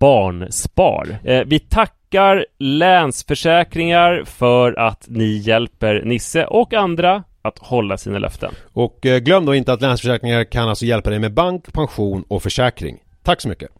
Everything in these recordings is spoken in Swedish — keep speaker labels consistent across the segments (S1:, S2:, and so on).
S1: Barnspar. Eh, vi tackar Länsförsäkringar för att ni hjälper Nisse och andra att hålla sina löften.
S2: Och eh, glöm då inte att Länsförsäkringar kan alltså hjälpa dig med bank, pension och försäkring. Tack så mycket!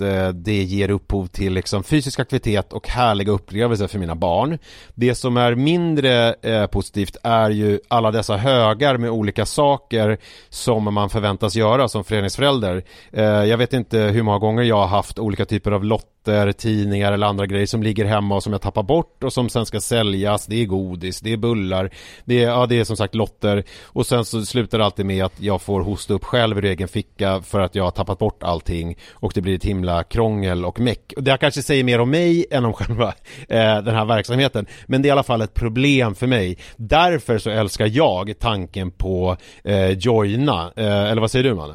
S2: eh, det ger upphov till liksom fysisk aktivitet och härliga upplevelser för mina barn. Det som är mindre eh, positivt är ju alla dessa högar med olika saker som man förväntas göra som föreningsförälder. Eh, jag vet inte hur många gånger jag har haft olika typer av lotter, tidningar eller andra grejer som ligger hemma och som jag tappar bort och som sen ska säljas. Det är godis, det är bullar, det är, ja, det är som sagt lotter och sen så slutar det alltid med att jag får hosta upp själv ur egen ficka för att jag har tappat bort allting och det blir ett himla krångel och meck. Och det kanske säger mer om mig än om själva eh, den här verksamheten. Men det är i alla fall ett problem för mig. Därför så älskar jag tanken på eh, Joina. Eh, eller vad säger du Manne?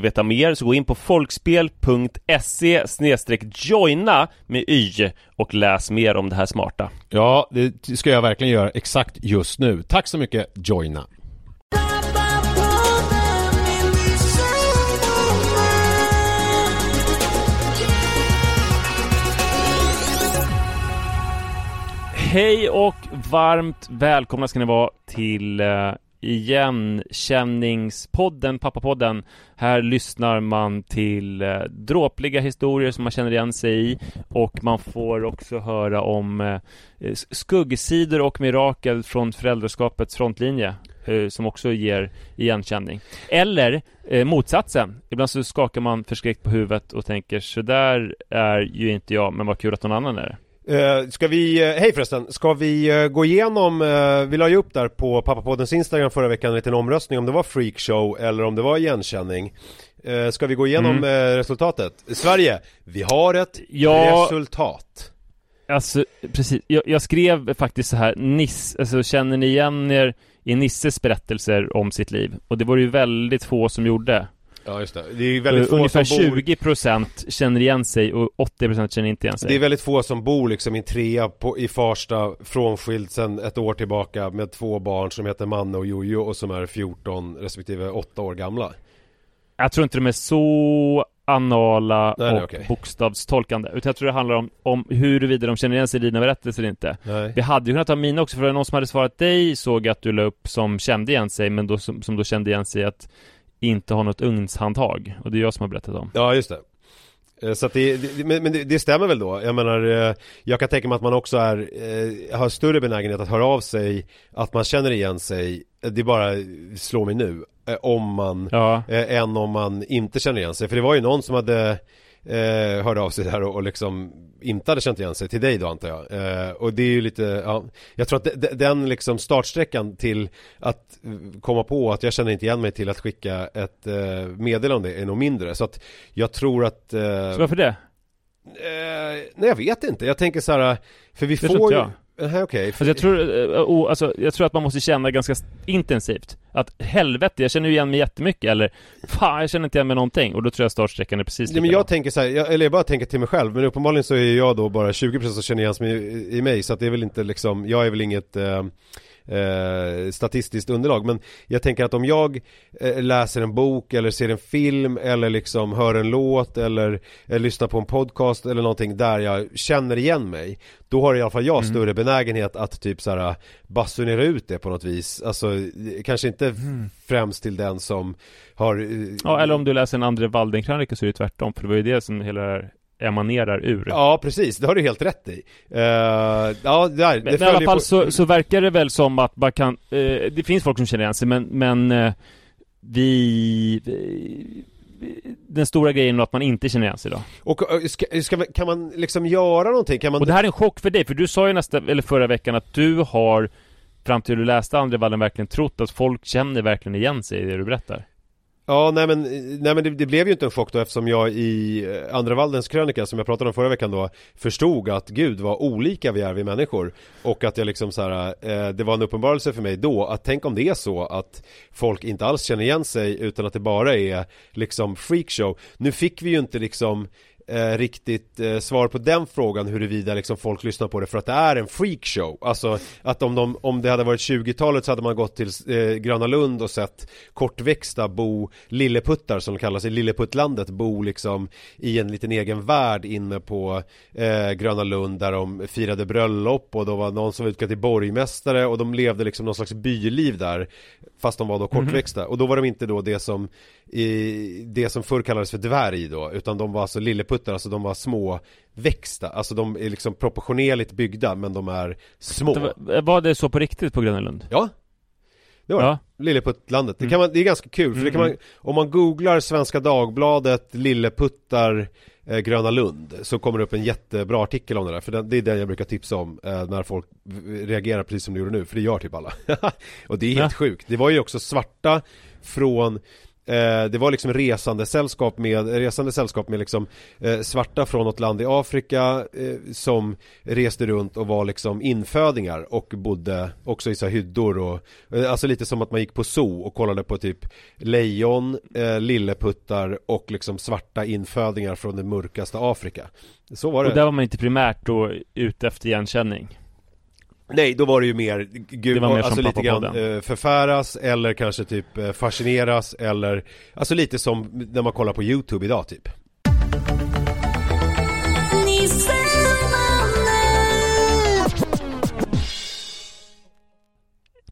S1: veta mer så gå in på folkspel.se joina med y och läs mer om det här smarta.
S2: Ja, det ska jag verkligen göra exakt just nu. Tack så mycket Joina.
S1: Hej och varmt välkomna ska ni vara till uh, igenkänningspodden, pappapodden. Här lyssnar man till eh, dråpliga historier som man känner igen sig i och man får också höra om eh, skuggsidor och mirakel från föräldraskapets frontlinje eh, som också ger igenkänning. Eller eh, motsatsen. Ibland så skakar man förskräckt på huvudet och tänker så där är ju inte jag, men vad kul att någon annan är det.
S2: Uh, ska vi, uh, hej förresten, ska vi uh, gå igenom, vi la ju upp där på pappapoddens Instagram förra veckan en liten omröstning om det var freakshow eller om det var igenkänning Ska vi gå igenom mm. resultatet? Sverige, vi har ett ja, resultat
S1: Alltså, precis, jag, jag, skrev faktiskt så här, Niss, alltså känner ni igen er i Nisses berättelser om sitt liv? Och det var ju väldigt få som gjorde
S2: Ja just det, det är väldigt
S1: få Ungefär som bor... 20% känner igen sig och 80% känner inte igen sig
S2: Det är väldigt få som bor liksom i en trea på, i Farsta Frånskild sedan ett år tillbaka med två barn som heter Manne och Jojo och som är 14 respektive 8 år gamla
S1: Jag tror inte de är så anala nej, och okay. bokstavstolkande Utan jag tror det handlar om, om huruvida de känner igen sig i dina berättelser eller inte nej. Vi hade ju kunnat ha mina också för någon som hade svarat dig såg att du la upp som kände igen sig men då som, som då kände igen sig att inte har något ugnshandtag och det är jag som har berättat om
S2: Ja just det eh, så att det, det men det, det, stämmer väl då? Jag menar, eh, jag kan tänka mig att man också är, eh, har större benägenhet att höra av sig, att man känner igen sig, det bara slår mig nu, om man, ja. än om man inte känner igen sig. För det var ju någon som hade eh, hörde av sig där och, och liksom inte hade känt igen sig till dig då antar jag. Eh, och det är ju lite, ja, jag tror att de, den liksom startsträckan till att komma på att jag känner inte igen mig till att skicka ett eh, meddelande är nog mindre. Så att jag tror att... Eh,
S1: så varför det?
S2: Eh, nej jag vet inte, jag tänker så här, för vi det får ju...
S1: Aha, okay. alltså, jag, tror, oh, alltså, jag tror att man måste känna ganska intensivt Att helvete, jag känner ju igen mig jättemycket eller Fan, jag känner inte igen mig någonting Och då tror jag startsträckan är precis
S2: likadan. men jag tänker så här, jag, eller jag bara tänker till mig själv Men uppenbarligen så är jag då bara 20% som känner igen sig i, i mig Så att det är väl inte liksom, jag är väl inget eh, eh, statistiskt underlag Men jag tänker att om jag eh, läser en bok eller ser en film eller liksom hör en låt eller eh, lyssnar på en podcast eller någonting där jag känner igen mig Då har i alla fall jag mm. större benägenhet att typ såhär basunera ut det på något vis Alltså kanske inte mm. främst till den som har eh,
S1: Ja eller om du läser en Andre Waldenkrönika så är det tvärtom för det var ju det som hela det här emanerar ur.
S2: Ja, precis. Det har du helt rätt i. Uh, ja, där,
S1: men, i alla fall på... så, så verkar det väl som att man kan, uh, det finns folk som känner igen sig, men, men uh, vi, vi den stora grejen är att man inte känner igen sig då.
S2: Och ska, ska, kan man liksom göra någonting? Kan man...
S1: Och det här är en chock för dig, för du sa ju nästa, eller förra veckan att du har fram till du läste Andrevallen verkligen trott att folk känner verkligen igen sig i det du berättar.
S2: Ja, nej men, nej, men det, det, blev ju inte en chock då eftersom jag i eh, Andra Valdens krönika som jag pratade om förra veckan då förstod att gud vad olika vi är vi människor och att jag liksom så här, eh, det var en uppenbarelse för mig då att tänk om det är så att folk inte alls känner igen sig utan att det bara är liksom freakshow. Nu fick vi ju inte liksom eh, riktigt eh, svar på den frågan huruvida liksom folk lyssnar på det för att det är en freakshow Alltså att om, de, om det hade varit 20-talet så hade man gått till eh, Gröna Lund och sett kortväxta bo lilleputtar som de kallas i Lilleputtlandet bo liksom i en liten egen värld inne på eh, Gröna Lund där de firade bröllop och då var någon som var utklädd till borgmästare och de levde liksom någon slags byliv där fast de var då mhm. kortväxta mm -hmm. och då var de inte då det som i det som förr kallades för dvärg då Utan de var alltså lilleputtar, alltså de var små växta Alltså de är liksom proportionerligt byggda men de är små det
S1: var, det så på riktigt på Gröna Lund?
S2: Ja Det var ja. Lilleputtlandet, det, kan man, det är ganska kul för det kan man mm. Om man googlar Svenska Dagbladet Lilleputtar eh, Gröna Lund så kommer det upp en jättebra artikel om det där för det är den jag brukar tipsa om eh, när folk reagerar precis som du gjorde nu för det gör typ alla och det är helt ja. sjukt det var ju också svarta från det var liksom resande sällskap med, resande sällskap med liksom eh, svarta från något land i Afrika eh, som reste runt och var liksom infödingar och bodde också i så här hyddor och eh, alltså lite som att man gick på zoo och kollade på typ lejon, eh, lilleputtar och liksom svarta infödingar från det mörkaste Afrika. Så var det.
S1: Och där var man inte primärt då ute efter igenkänning?
S2: Nej, då var det ju mer, gud, mer alltså lite grann eh, förfäras eller kanske typ eh, fascineras eller Alltså lite som när man kollar på YouTube idag typ.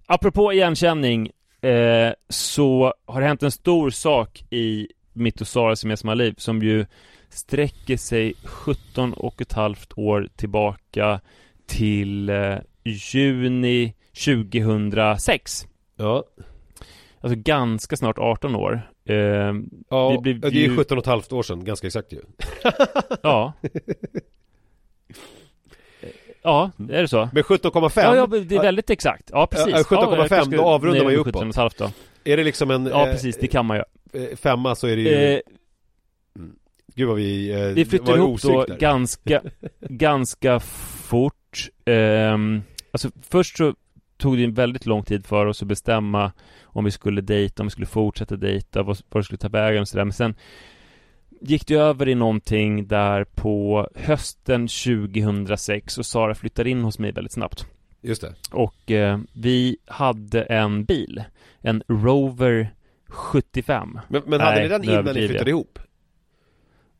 S1: Apropå igenkänning eh, så har det hänt en stor sak i mitt och Saras gemensamma liv som ju sträcker sig 17 och ett halvt år tillbaka till eh, juni 2006.
S2: Ja.
S1: Alltså ganska snart 18 år. Eh,
S2: ja, det, det är ju 17 och ett halvt år sedan, ganska exakt ju.
S1: ja. Ja, är det så?
S2: Men 17,5?
S1: Ja, ja, det är väldigt exakt. Ja, precis.
S2: Ja, 17,5,
S1: ja,
S2: då avrundar man ju uppåt.
S1: 17,5 då.
S2: Är det liksom en
S1: Ja,
S2: eh,
S1: precis, det kan man göra.
S2: eh, femma så är det ju...
S1: Eh,
S2: Gud vad vi... Eh,
S1: vi flyttar ihop då
S2: där.
S1: ganska, ganska fort. Ehm, alltså först så tog det en väldigt lång tid för oss att bestämma om vi skulle dejta, om vi skulle fortsätta dejta, vad, vad det skulle ta vägen och sådär. Men sen gick det över i någonting där på hösten 2006 och Sara flyttade in hos mig väldigt snabbt.
S2: Just det.
S1: Och eh, vi hade en bil, en Rover 75.
S2: Men, men hade
S1: Nej,
S2: ni den innan ni flyttade ihop?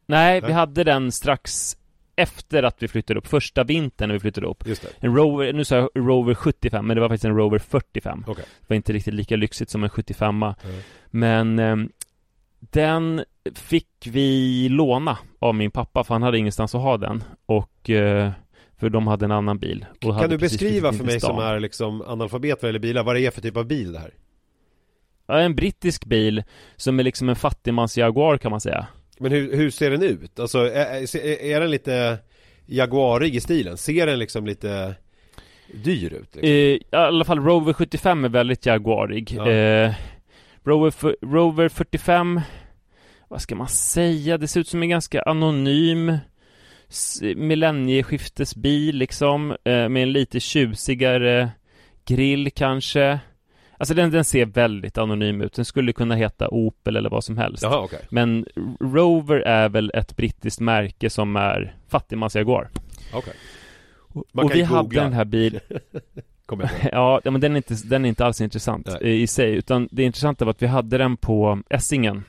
S1: Nej, vi
S2: Nej.
S1: hade den strax efter att vi flyttade upp, första vintern när vi flyttade upp.
S2: Just det.
S1: En Rover, nu sa jag Rover 75, men det var faktiskt en Rover 45.
S2: Okej.
S1: Det var inte riktigt lika lyxigt som en 75
S2: Mm.
S1: Men ehm, den fick vi låna av min pappa, för han hade ingenstans att ha den. Och eh, för de hade en annan bil.
S2: Kan du beskriva för mig som är liksom analfabet vad gäller bilar, vad det är för typ av bil det här?
S1: Ja, en brittisk bil som är liksom en fattigmans Jaguar kan man säga.
S2: Men hur, hur ser den ut? Alltså, är, är, den lite jaguarig i stilen? Ser den liksom lite dyr ut? Liksom?
S1: Eh, I alla fall Rover 75 är väldigt Jaguarig.
S2: Ja.
S1: Eh, Rover, Rover 45, vad ska man säga? Det ser ut som en ganska anonym millennieskiftesbil liksom, eh, med en lite tjusigare grill kanske. Alltså den, den ser väldigt anonym ut. Den skulle kunna heta Opel eller vad som helst.
S2: Jaha, okej.
S1: Men Rover är väl ett brittiskt märke som är fattigmans Jaguar.
S2: Okej.
S1: Och,
S2: Man
S1: och vi
S2: ju
S1: hade
S2: googla.
S1: den här bilen. Ja, men den är inte, den är inte alls intressant
S2: Nej.
S1: i sig, utan det intressanta var att vi hade den på Essingen.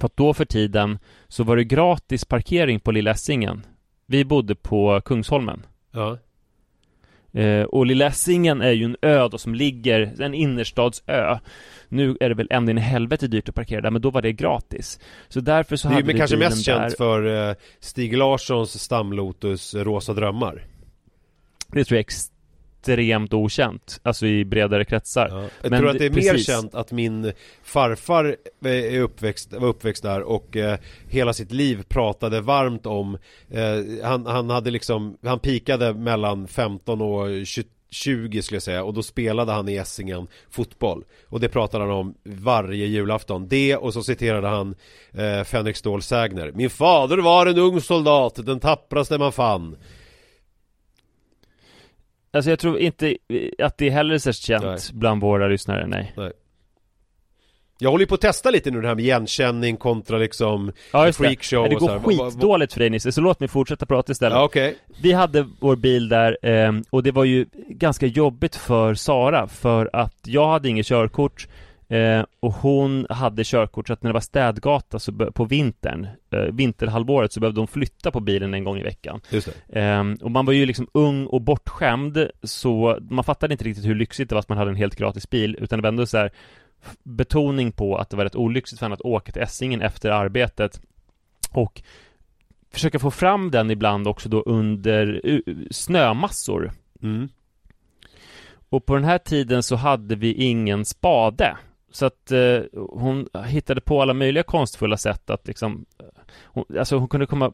S1: För att då för tiden så var det gratis parkering på Lilla Essingen. Vi bodde på Kungsholmen.
S2: Ja.
S1: Eh, och Lilla Essingen är ju en ö då som ligger, en innerstadsö. Nu är det väl ända in i helvete dyrt att parkera där, men då var det gratis. Så därför så
S2: Det är
S1: hade
S2: ju men
S1: vi
S2: kanske mest
S1: där.
S2: känt för eh, Stig Larssons stamlotus Rosa Drömmar.
S1: Det tror jag är extremt okänt, alltså i bredare kretsar.
S2: Ja. Jag
S1: Men
S2: tror att det är
S1: det-
S2: mer
S1: precis.
S2: känt att min farfar eh, är uppväxt, var uppväxt där och eh, hela sitt liv pratade varmt om eh, han, han hade liksom, han pikade mellan 15 och 20 20 skulle jag säga och då spelade han i Essingen fotboll och det pratade han om varje julafton det och så citerade han eh, Fänrik Ståhl Sägner Min fader var en ung soldat, den tappraste man fann
S1: Alltså jag tror inte att det är heller särskilt känt
S2: Nej.
S1: bland våra lyssnare, nej.
S2: Jag håller ju på att testa lite nu det här med igenkänning kontra liksom
S1: Ja, det.
S2: freakshow
S1: det
S2: så
S1: går skitdåligt för dig Nisse, så låt mig fortsätta prata istället.
S2: Ja, okej
S1: Vi hade vår bil där eh, och det var ju ganska jobbigt för Sara för att jag hade inget körkort eh, och hon hade körkort så att när det var städgata så på vintern, eh, vinterhalvåret så behövde hon flytta på bilen en gång i veckan.
S2: Just det
S1: Ehm, och man var ju liksom ung och bortskämd så man fattade inte riktigt hur lyxigt det var att man hade en helt gratis bil utan det var ändå så här betoning på att det var rätt olyxigt för henne att åka till Essingen efter arbetet och försöka få fram den ibland också då under snömassor.
S2: mm.
S1: Och på den här tiden så hade vi ingen spade. Så att eh, hon hittade på alla möjliga konstfulla sätt att liksom eh, hon, Alltså hon kunde komma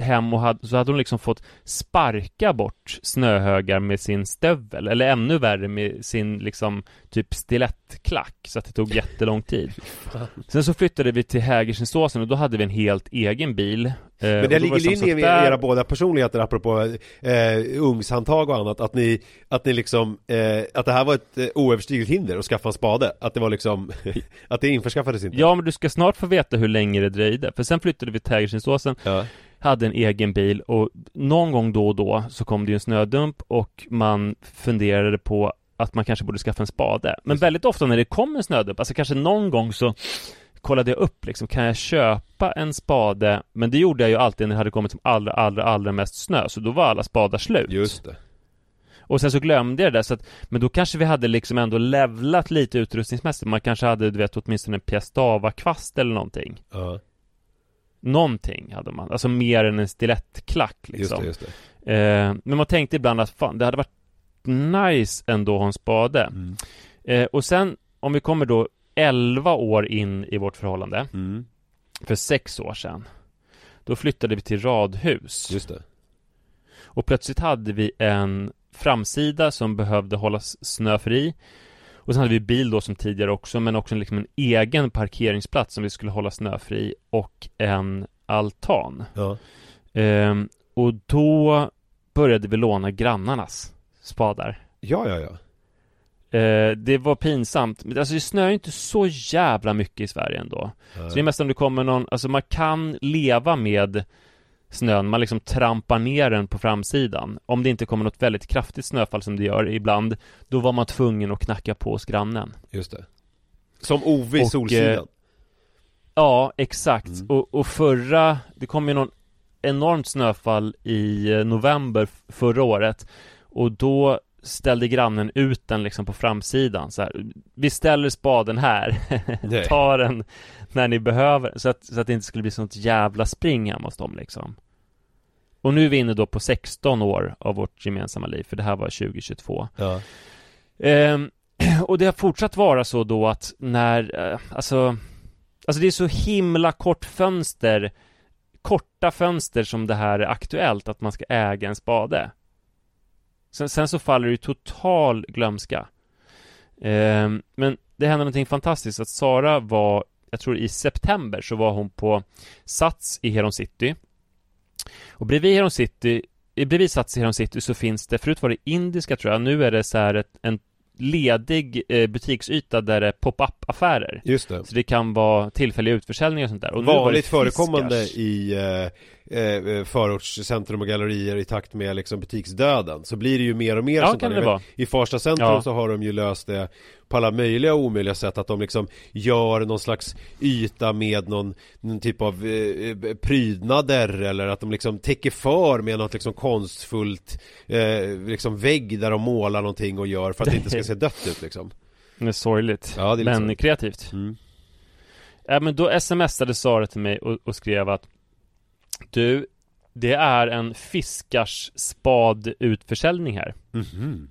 S1: hem och hade, så hade hon liksom fått sparka bort snöhögar med sin stövel eller ännu värre med sin liksom typ stilettklack så att det tog jättelång tid. Sen så flyttade vi till Hägersensåsen och då hade vi en helt egen bil. Eh,
S2: Men det ligger
S1: som
S2: in
S1: sagt
S2: i
S1: där-
S2: era båda personligheter apropå eh, ungshandtag och annat Att ni, att ni liksom, eh, att det här var ett eh, oöverstigligt hinder att skaffa en spade Att det var liksom, att det införskaffades inte
S1: Ja men du ska snart få veta hur länge det dröjde För sen flyttade vi till Hägersensåsen
S2: Ja.
S1: Hade en egen bil och någon gång då och då så kom det ju en snödump och man funderade på att man kanske borde skaffa en spade. Men väldigt ofta när det kom en snödump, alltså kanske någon gång så kollade jag upp liksom, kan jag köpa en spade? Men det gjorde jag ju alltid när det hade kommit som allra, allra, allra mest snö, så då var alla spadar slut.
S2: Just det
S1: Och sen så glömde jag det där, så att, men då kanske vi hade liksom ändå levlat lite utrustningsmässigt. Man kanske hade, du vet, åtminstone en piastava-kvast eller någonting.
S2: Ja,
S1: Någonting hade man, alltså mer än en stilettklack
S2: just
S1: liksom.
S2: det, just det
S1: Eh, men man tänkte ibland att fan, det hade varit nice ändå att ha en spade.
S2: mm.
S1: Eh, och sen, om vi kommer då 11 år in i vårt förhållande,
S2: Mm.
S1: för sex år sedan, då flyttade vi till radhus.
S2: Just det
S1: Och plötsligt hade vi en framsida som behövde hållas snöfri och sen hade vi bil då som tidigare också men också liksom en egen parkeringsplats som vi skulle hålla snöfri och en altan.
S2: Ja.
S1: Ehm, och då började vi låna grannarnas spadar.
S2: Ja, ja, ja.
S1: Eh, det var pinsamt. Men Alltså det snöar ju inte så jävla mycket i Sverige ändå. Så det är mest om det kommer någon, alltså man kan leva med snön, man liksom trampar ner den på framsidan. Om det inte kommer något väldigt kraftigt snöfall som det gör ibland, då var man tvungen att knacka på hos grannen.
S2: Just det. Som Ove i
S1: Och,
S2: Solsidan.
S1: eh, Ja, exakt.
S2: Mm.
S1: Och, och förra, det kom ju någon enormt snöfall i eh, november förra året och då ställde grannen ut den liksom på framsidan så här. Vi ställer spaden här, ta den när ni behöver så att, så att det inte skulle bli sånt jävla spring hemma hos dem liksom. Och nu är vi inne då på 16 år av vårt gemensamma liv, för det här var 2022.
S2: Ja.
S1: Ehm, och det har fortsatt vara så då att när, eh, alltså Alltså det är så himla kort fönster Korta fönster som det här är aktuellt att man ska äga en spade Sen, sen så faller det ju total glömska. Eh, Men det hände någonting fantastiskt att Sara var Jag tror i september så var hon på Sats i Heron City. Och bredvid Heron City eh, Bredvid Sats i Heron City så finns det Förut var det indiska tror jag Nu är det så här ett, en ledig eh, butiksyta där det är pop-up affärer
S2: Just det.
S1: Så det kan vara tillfälliga utförsäljningar och sånt där och
S2: Vanligt förekommande i eh, eh, förortscentrum och gallerier i takt med liksom butiksdöden Så blir det ju mer och mer
S1: Ja,
S2: sånt
S1: kan
S2: där.
S1: det vara.
S2: I Farsta centrum
S1: Ja.
S2: så har de ju löst det på alla möjliga och omöjliga sätt Att de liksom gör någon slags yta med någon, någon typ av eh, eh, prydnader Eller att de liksom täcker för med något liksom konstfullt eh, liksom vägg där de målar någonting och gör för att det inte ska se dött ut liksom
S1: Det är sorgligt
S2: Ja, det är lite
S1: Men kreativt
S2: Mm.
S1: Ja men då smsade Sara till mig och, och skrev att Du Det är en fiskars spad utförsäljning här
S2: Mhm.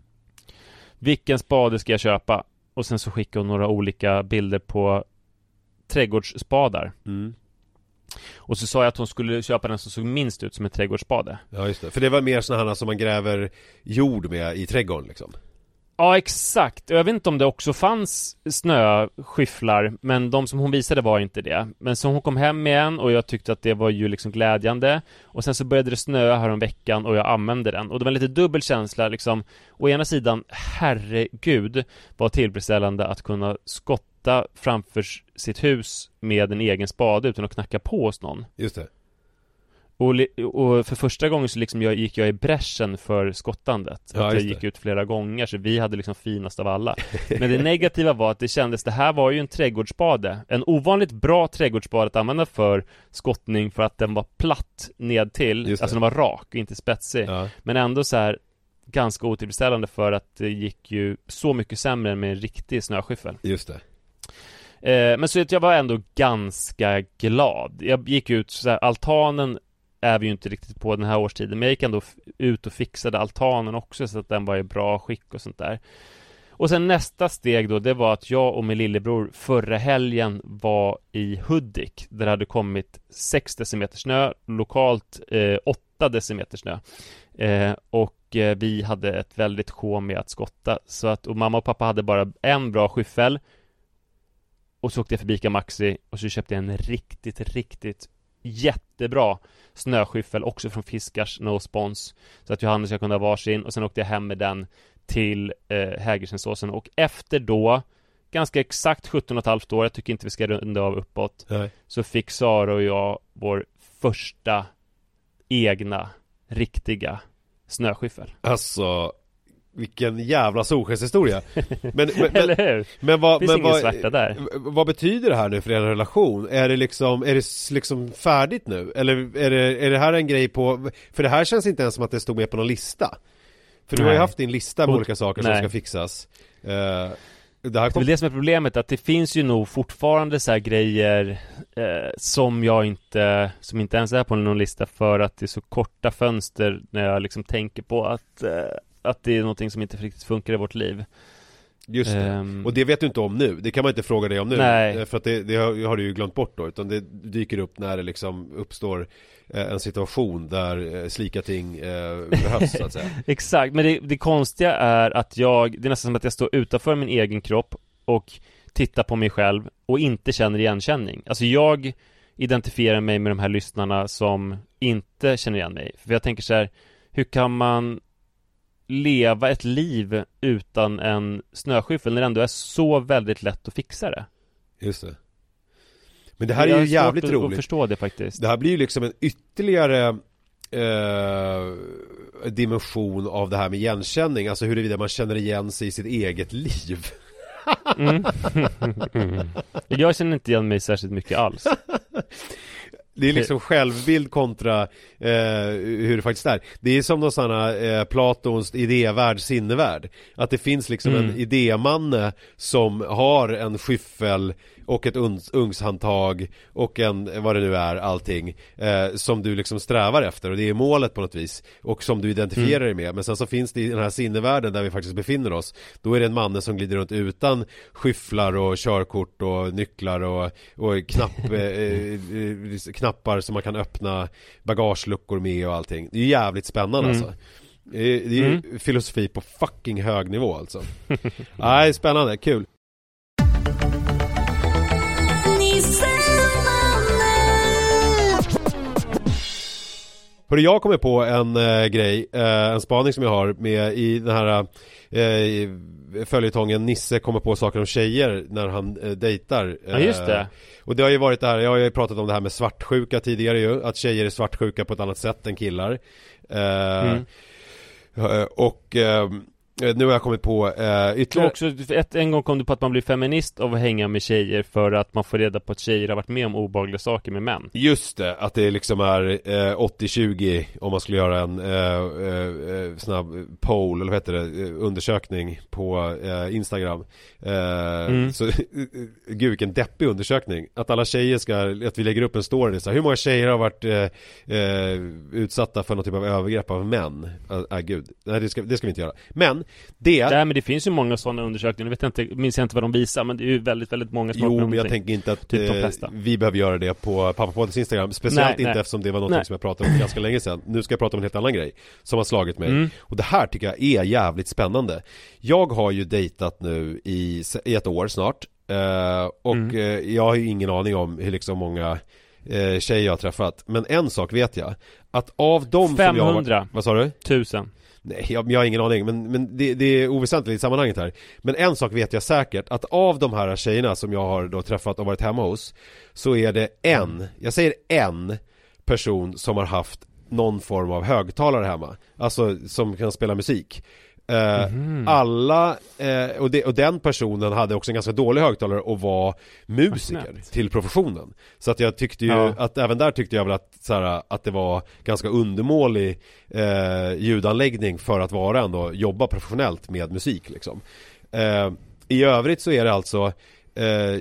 S1: Vilken spade ska jag köpa? Och sen så skickade hon några olika bilder på Trädgårdsspadar.
S2: Mm.
S1: Och så sa jag att hon skulle köpa den som såg minst ut som en trädgårdsspade.
S2: Ja just det, för det var mer sådana här som man gräver jord med i trädgården liksom
S1: Ja, exakt. Jag vet inte om det också fanns snöskyfflar, men de som hon visade var inte det. Men så hon kom hem igen och jag tyckte att det var ju liksom glädjande. Och sen så började det snöa här om veckan och jag använde den. Och det var en lite dubbel känsla liksom. Å ena sidan, herregud, vad tillfredsställande att kunna skotta framför sitt hus med en egen spade utan att knacka på hos någon.
S2: Just det
S1: och, och för första gången så liksom jag, gick jag i bräschen för skottandet.
S2: Ja,
S1: att jag gick ut flera gånger, så vi hade liksom finast av alla. Men det negativa var att det kändes, det här var ju en trädgårdsspade. En ovanligt bra trädgårdsspade att använda för skottning för att den var platt ned till.
S2: Just det.
S1: Alltså den var rak och inte spetsig.
S2: Ja,
S1: Men ändå så här ganska otillfredsställande för att det gick ju så mycket sämre än med en riktig snöskyffel.
S2: just det
S1: Eh, men så att jag var ändå ganska glad. Jag gick ut så här, altanen är vi ju inte riktigt på den här årstiden, men jag gick ändå ut och fixade altanen också så att den var i bra skick och sånt där. Och sen nästa steg då, det var att jag och min lillebror förra helgen var i Hudik, där det hade kommit 6 decimeter snö, lokalt eh, 8 decimeter snö. Eh, och eh, vi hade ett väldigt sjå med att skotta, så att, och mamma och pappa hade bara en bra skyffel, och så åkte jag förbi Ica Maxi och så köpte jag en riktigt, riktigt jättebra snöskyffel också från Fiskars No Spons Så att Johannes jag kunde ha varsin och sen åkte jag hem med den till eh, Hägerstensåsen och efter då Ganska exakt 17 och ett halvt år, jag tycker inte vi ska runda av uppåt
S2: Nej.
S1: Så fick Sara och jag vår första egna, riktiga snöskyffel
S2: Alltså Vilken jävla solskenshistoria Men, men,
S1: Eller hur?
S2: men vad,
S1: Finns
S2: men
S1: ingen
S2: vad,
S1: svärta där.
S2: vad betyder det här nu för er relation? Är det liksom, är det liksom färdigt nu? Eller är det, är det här en grej på, för det här känns inte ens som att det stod med på någon lista För du har ju haft din lista med olika saker som
S1: nej.
S2: ska fixas Eh, Det här
S1: Det är
S2: kom,
S1: det som är problemet, att det finns ju nog fortfarande så här grejer eh, som jag inte, som inte ens är på någon lista för att det är så korta fönster när jag liksom tänker på att, eh, att det är någonting som inte riktigt funkar i vårt liv.
S2: Just det.
S1: Ehm,
S2: Och det vet du inte om nu, det kan man inte fråga dig om nu
S1: Nej.
S2: Eh, För att det, det har, har du ju glömt bort då Utan det dyker upp när det liksom uppstår eh, En situation där eh, slika ting eh, behövs så att säga
S1: Exakt, men det, det konstiga är att jag, det är nästan som att jag står utanför min egen kropp och tittar på mig själv och inte känner igenkänning. Alltså jag identifierar mig med de här lyssnarna som inte känner igen mig. För jag tänker så här, hur kan man leva ett liv utan en snöskyffel när det ändå är så väldigt lätt att fixa det?
S2: Just det Men det här
S1: Jag
S2: är
S1: har
S2: ju jävligt
S1: att,
S2: roligt
S1: att förstå det faktiskt.
S2: Det här blir ju liksom en ytterligare eh, dimension av det här med igenkänning Alltså huruvida man känner igen sig i sitt eget liv
S1: Mm. Jag känner inte igen mig särskilt mycket alls.
S2: Det är liksom självbild kontra eh, hur det faktiskt är. Det är som någon sån här eh, Platons idévärld, sinnevärld. Att det finns liksom
S1: Mm.
S2: en idémanne som har en skyffel och ett ugnshandtag och en, vad det nu är, allting eh, Som du liksom strävar efter. Och det är målet på något vis Och som du identifierar
S1: Mm.
S2: dig med. Men sen så finns det i den här sinnevärlden där vi faktiskt befinner oss. Då är det en manne som glider runt utan skyfflar och körkort och nycklar och, och knapp, eh, eh, knappar som man kan öppna bagageluckor med och allting. Det är ju jävligt spännande
S1: Mm.
S2: alltså. Det är, det är ju
S1: Mm.
S2: filosofi på fucking hög nivå alltså. Nej, spännande, kul Hörru, jag kommer på en eh, grej, eh, en spaning som jag har med i den här eh, följetongen Nisse kommer på saker om tjejer när han eh, dejtar
S1: Ja, just det.
S2: Eh, Och det har ju varit det här, jag har ju pratat om det här med svartsjuka tidigare ju Att tjejer är svartsjuka på ett annat sätt än killar eh,
S1: Mm.
S2: eh, Och nu har jag kommit på eh, ytterligare
S1: också, ett, en gång kom du på att man blir feminist av att hänga med tjejer för att man får reda på att tjejer har varit med om obehagliga saker med män.
S2: Just det, att det liksom är eh, 80-20 om man skulle göra en eh, eh, snabb poll, eller vad heter det, eh, undersökning på eh, Instagram. Eh,
S1: Mm.
S2: Så, gud vilken deppig undersökning. Att alla tjejer ska, att vi lägger upp en story så här, hur många tjejer har varit eh, eh, utsatta för någon typ av övergrepp av män? Nej äh, gud, nej det ska, det ska vi inte göra. Men, det
S1: Nej men det finns ju många sådana undersökningar, jag vet inte, minns jag inte vad de visar men det är ju väldigt, väldigt många som
S2: Jo, men jag tänker inte att
S1: Typ de
S2: eh,
S1: flesta.
S2: vi behöver göra det på Pappapoddens Instagram Speciellt
S1: Nej,
S2: inte
S1: nej.
S2: eftersom det var något
S1: Nej.
S2: som jag pratade om ganska länge sedan Nu ska jag prata om en helt annan grej Som har slagit mig
S1: Mm.
S2: Och det här tycker jag är jävligt spännande Jag har ju dejtat nu i, i ett år snart eh, Och
S1: Mm.
S2: eh, jag har ju ingen aning om hur liksom många eh, tjejer jag har träffat Men en sak vet jag Att av dem som jag har
S1: 500.
S2: Vad sa du?
S1: Tusen.
S2: Nej, jag, jag har ingen aning, men, men det, det är oväsentligt i sammanhanget här. Men en sak vet jag säkert, att av de här tjejerna som jag har då träffat och varit hemma hos Så är det en, jag säger en person som har haft någon form av högtalare hemma. Alltså som kan spela musik. Eh, Alla, eh, och, det, och den personen hade också en ganska dålig högtalare och var musiker
S1: snällt.
S2: till professionen Så att jag tyckte ju,
S1: Ja.
S2: att även där tyckte jag väl att, så här, att det var ganska undermålig eh, ljudanläggning för att vara ändå, jobba professionellt med musik liksom eh, I övrigt så är det alltså eh,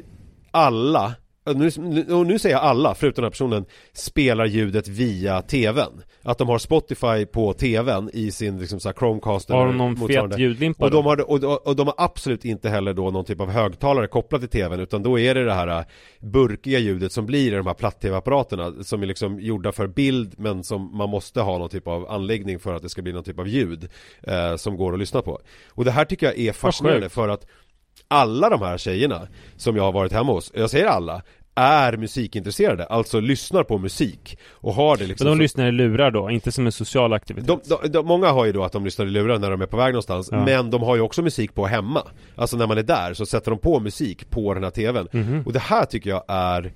S2: alla nu, och nu säger jag alla, förutom den här personen, spelar ljudet via tvn. Att de har Spotify på tvn i sin liksom så här Chromecast
S1: Har de någon fet ljudlimpa
S2: Och de, har, och, och de har absolut inte heller då någon typ av högtalare kopplat till tvn utan då är det det här äh, burkiga ljudet som blir i de här platt-tv-apparaterna som är liksom gjorda för bild men som man måste ha någon typ av anläggning för att det ska bli någon typ av ljud eh, som går att lyssna på. Och det här tycker jag är fascinerande för att alla de här tjejerna som jag har varit hemma hos, jag säger alla, är musikintresserade, alltså lyssnar på musik och har det liksom
S1: Men de
S2: så-
S1: lyssnar i lurar då, inte som en social aktivitet?
S2: de, de, de, många har ju då att de lyssnar i lurar när de är på väg någonstans
S1: Ja.
S2: Men de har ju också musik på hemma Alltså när man är där så sätter de på musik på den här tvn
S1: Mhm.
S2: Och det här tycker jag är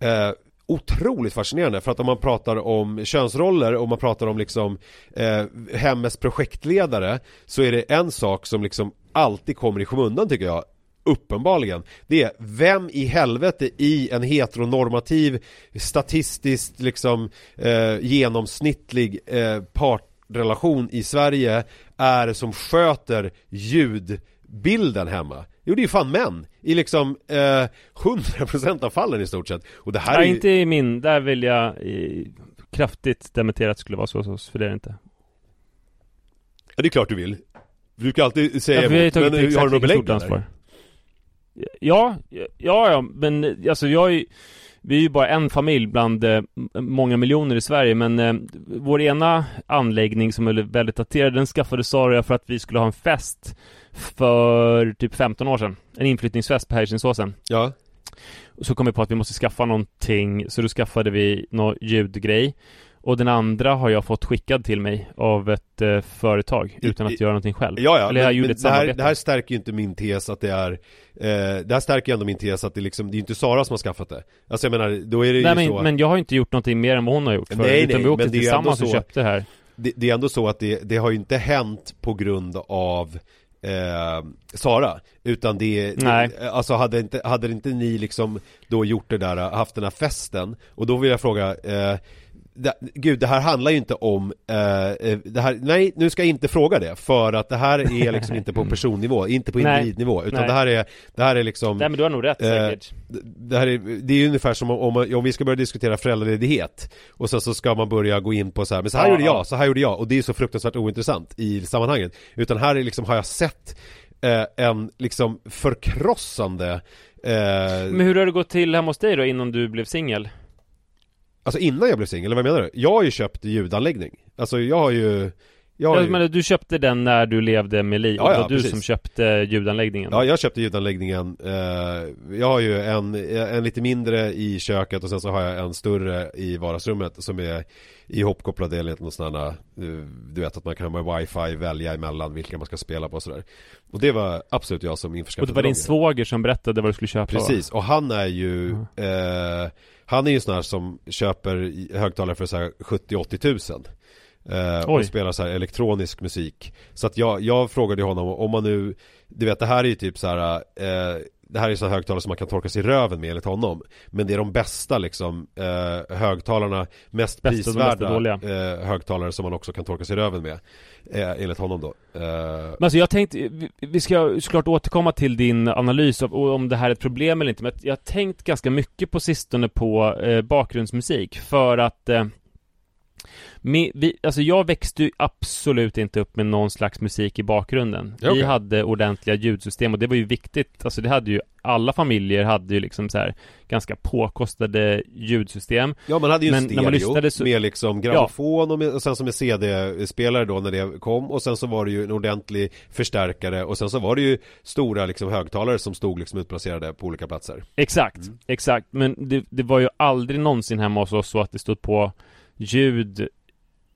S2: eh, otroligt fascinerande för att om man pratar om könsroller och man pratar om liksom eh, hemmets projektledare så är det en sak som liksom alltid kommer i skymundan tycker jag Uppenbarligen Det är vem i helvete i en heteronormativ Statistiskt liksom eh, Genomsnittlig eh, partrelation i Sverige Är som sköter ljudbilden hemma Jo det är ju fan män I liksom eh, 100% av fallen i stort sett Och det här är
S1: Nej,
S2: ju...
S1: inte i min. Där vill jag eh, kraftigt dementera att det skulle vara så hos oss, för det är det inte.
S2: Ja det är klart du vill Du brukar alltid säga
S1: Ja,
S2: emot, men
S1: exakt
S2: har du något belägg
S1: stort
S2: eller?
S1: Ja, ja, ja, men alltså jag är vi är ju bara en familj bland eh, många miljoner i Sverige men eh, vår ena anläggning som är väldigt daterad den skaffade Sara och jag för att vi skulle ha en fest för typ 15 år sedan. En inflyttningsfest på Helsingåsen.
S2: Ja,
S1: Och så kom vi på att vi måste skaffa någonting så då skaffade vi någon ljudgrej. Och den andra har jag fått skickad till mig av ett eh, företag utan att göra någonting själv.
S2: ja, ja
S1: Eller jag
S2: men,
S1: gjorde
S2: men
S1: ett
S2: det, här, det här stärker ju inte min tes att det är eh, Det här stärker ju ändå min tes att det liksom, det är ju inte Sara som har skaffat det Alltså jag menar, då är det
S1: Nej
S2: ju
S1: men,
S2: så
S1: men jag har inte gjort någonting mer än vad hon har gjort
S2: Nej,
S1: förut,
S2: nej,
S1: utan vi åkte
S2: men
S1: tillsammans och köpte det här.
S2: det, det är ändå så att det, det har ju inte hänt på grund av eh, Sara Utan det,
S1: Nej.
S2: det alltså hade inte, hade inte ni liksom då gjort det där, haft den här festen Och då vill jag fråga eh, det, Gud, det här handlar ju inte om, eh, eh, det här, nej nu ska jag inte fråga det För att det här är liksom inte på personnivå, inte på individnivå Utan
S1: Nej.
S2: det här är, det här är liksom
S1: Nej men du har nog rätt
S2: Eh,
S1: säkert.
S2: det här är, det är ju ungefär som om, om, om vi ska börja diskutera föräldraledighet Och sen så ska man börja gå in på så här, men så här
S1: Ja,
S2: gjorde jag,
S1: ja.
S2: så här gjorde jag Och det är så fruktansvärt ointressant i sammanhanget Utan här är liksom, har jag sett eh, en liksom förkrossande eh,
S1: Men hur har det gått till hemma hos dig då innan du blev singel?
S2: Alltså innan jag blev singel, eller vad menar du? Jag har ju köpt ljudanläggning Alltså jag har ju jag har ju,
S1: du köpte den när du levde med Li,
S2: Ja,
S1: och det
S2: ja,
S1: var du
S2: precis.
S1: som köpte ljudanläggningen?
S2: Ja, jag köpte ljudanläggningen eh, Jag har ju en, en lite mindre i köket och sen så har jag en större i vardagsrummet som är ihopkopplad enligt någon sån här, eh, Du vet att man kan med wifi välja emellan vilka man ska spela på och sådär Och det var absolut jag som
S1: och
S2: införskaffade
S1: det var din svåger som berättade vad du skulle köpa?
S2: Precis, och han är ju eh, Han är ju sån här som köper högtalare för så här 70-80 tusen eh,
S1: Oj.
S2: Och spelar så här elektronisk musik Så att jag, jag frågade honom om man nu Du vet det här är ju typ så här eh, Det här är så högtalare som man kan torka sig i röven med enligt honom. Men det är de bästa liksom eh, Högtalarna Mest
S1: Bästa
S2: prisvärda eh, högtalare som man också kan torka sig i röven med eh, Enligt honom då. Eh,
S1: Men alltså jag tänkte, vi- ska såklart återkomma till din analys av om det här är ett problem eller inte Men jag har tänkt ganska mycket på sistone på eh, bakgrundsmusik för att mi, vi, alltså jag växte ju absolut inte upp med någon slags musik i bakgrunden
S2: Ja, okej.
S1: Vi hade ordentliga ljudsystem och det var ju viktigt Alltså det hade ju Alla familjer hade ju liksom så här Ganska påkostade ljudsystem
S2: Ja man hade ju en
S1: Men när
S2: stereo
S1: man lyssnade så-
S2: med liksom grammofon och, med, och sen som en CD-spelare då när det kom och sen så var det ju en ordentlig förstärkare och sen så var det ju stora liksom högtalare som stod liksom utplacerade på olika platser.
S1: Exakt,
S2: Mm.
S1: exakt Men det, det var ju aldrig någonsin hemma hos oss så att det stod på ljud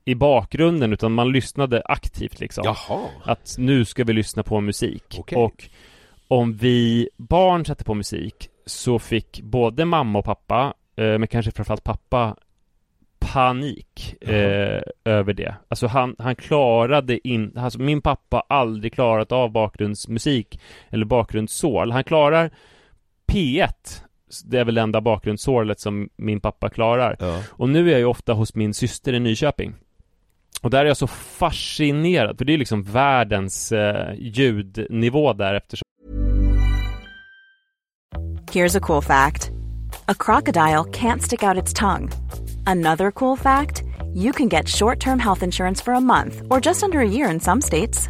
S1: i bakgrunden utan man lyssnade aktivt liksom
S2: Jaha.
S1: Att nu ska vi lyssna på musik
S2: Okej.
S1: och om vi barn satte på musik så fick både mamma och pappa, eh, men kanske framförallt pappa panik eh, över det. Alltså han, han klarade in, alltså min pappa har aldrig klarat av bakgrundsmusik eller bakgrundssål. Han klarar P1 det är väl det enda bakgrundssålet som min pappa klarar.
S2: Ja.
S1: Och nu är jag ju ofta hos min syster i Nyköping. Och där är jag så fascinerad, för det är liksom världens eh, ljudnivå där eftersom
S3: Here's a cool fact a crocodile can't stick out its tongue. Another cool fact you can get short term health insurance for a month or just under a year in some states.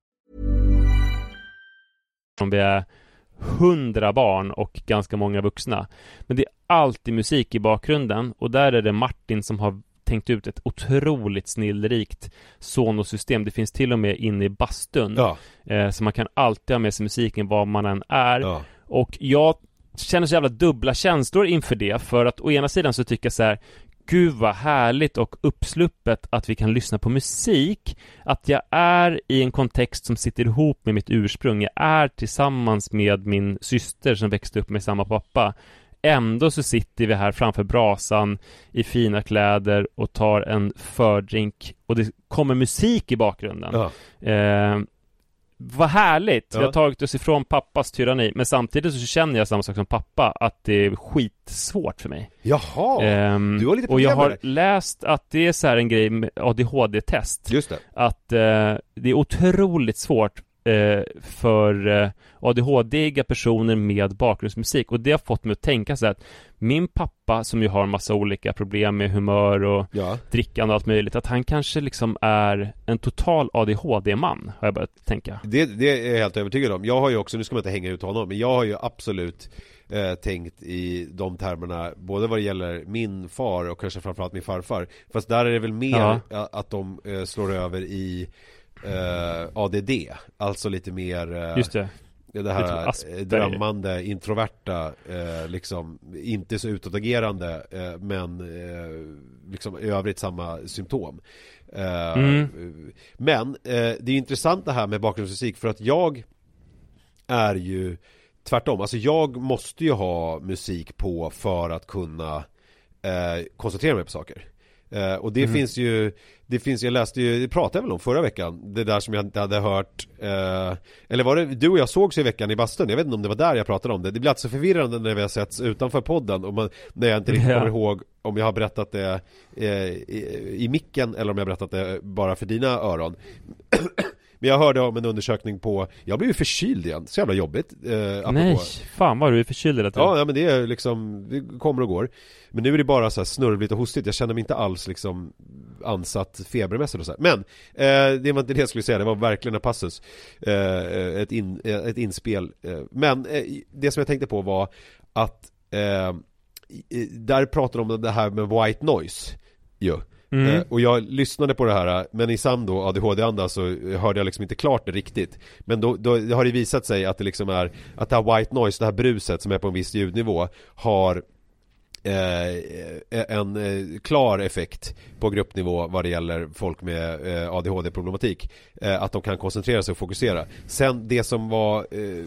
S1: Vi är hundra barn och ganska många vuxna. Men det är alltid musik i bakgrunden och där är det Martin som har tänkt ut ett otroligt snillrikt Sonos-system. Det finns till och med inne i bastun.
S2: Ja.
S1: Eh, så man kan alltid ha med sig musiken var man än är.
S2: Ja.
S1: Och jag känner så jävla dubbla känslor inför det för att å ena sidan så tycker jag så här Gud vad härligt och uppsluppet att vi kan lyssna på musik Att jag är i en kontext som sitter ihop med mitt ursprung Jag är tillsammans med min syster som växte upp med samma pappa Ändå så sitter vi här framför brasan i fina kläder och tar en fördrink och det kommer musik i bakgrunden.
S2: Ja.
S1: Eh, vad härligt!
S2: Ja.
S1: Vi har tagit oss ifrån pappas tyranni Men samtidigt så känner jag samma sak som pappa Att det är skitsvårt för mig
S2: Jaha,
S1: Ehm,
S2: du har lite
S1: Och jag
S2: problem
S1: har läst att det är så här en grej med ADHD-test
S2: Just det.
S1: Att eh, det är otroligt svårt för eh, ADHD-iga personer med bakgrundsmusik och det har fått mig att tänka så här att min pappa som ju har massa olika problem med humör och
S2: Ja.
S1: drickande och allt möjligt att han kanske liksom är en total ADHD-man har jag börjat tänka
S2: Det, det är jag helt övertygad om. Jag har ju också, nu ska man inte hänga ut honom, men jag har ju absolut eh, tänkt i de termerna, både vad det gäller min far och kanske framförallt min farfar. Fast där är det väl mer
S1: Ja.
S2: att de eh, slår över i eh, ADD, alltså lite mer eh,
S1: Just det
S2: det här drömmande, introverta, eh, liksom inte så utåtagerande eh, men eh, liksom i övrigt samma symptom. Eh,
S1: Mm.
S2: Men det är intressant det här med bakgrundsmusik för att jag är ju tvärtom, alltså jag måste ju ha musik på för att kunna eh, koncentrera mig på saker. Eh, och det finns ju, det finns, jag läste ju, det pratade jag väl om förra veckan, det där som jag inte hade hört eh, Eller var det, du och jag sågs i veckan i bastun, jag vet inte om det var där jag pratade om det. Det blir alltså förvirrande när vi har setts utanför podden och man, när jag inte riktigt
S1: Ja.
S2: kommer ihåg om jag har berättat det eh, i, i micken eller om jag har berättat det bara för dina öron Men jag hörde om en undersökning på, jag blev ju förkyld igen, så jävla jobbigt eh.
S1: Nej, fan vad du är förkyld hela tiden
S2: Ja, ja men det är liksom, det kommer och går Men nu är det bara så här snörvligt och hostigt, jag känner mig inte alls liksom ansatt febermässigt och så här. Men, eh, det var inte det jag skulle säga, det var verkligen en passus eh, ett, in, eh, ett inspel eh, Men eh, det som jag tänkte på var att där pratar de om det här med white noise ju
S1: Mm.
S2: Eh, Och jag lyssnade på det här, eh, men i sann då ADHD-anda så hörde jag liksom inte klart det riktigt. Men då, då har det visat sig att det liksom är Att det här white noise, det här bruset som är på en viss ljudnivå Har eh, eh en eh, klar effekt på gruppnivå vad det gäller folk med eh, ADHD-problematik eh, Att de kan koncentrera sig och fokusera. Sen det som var eh,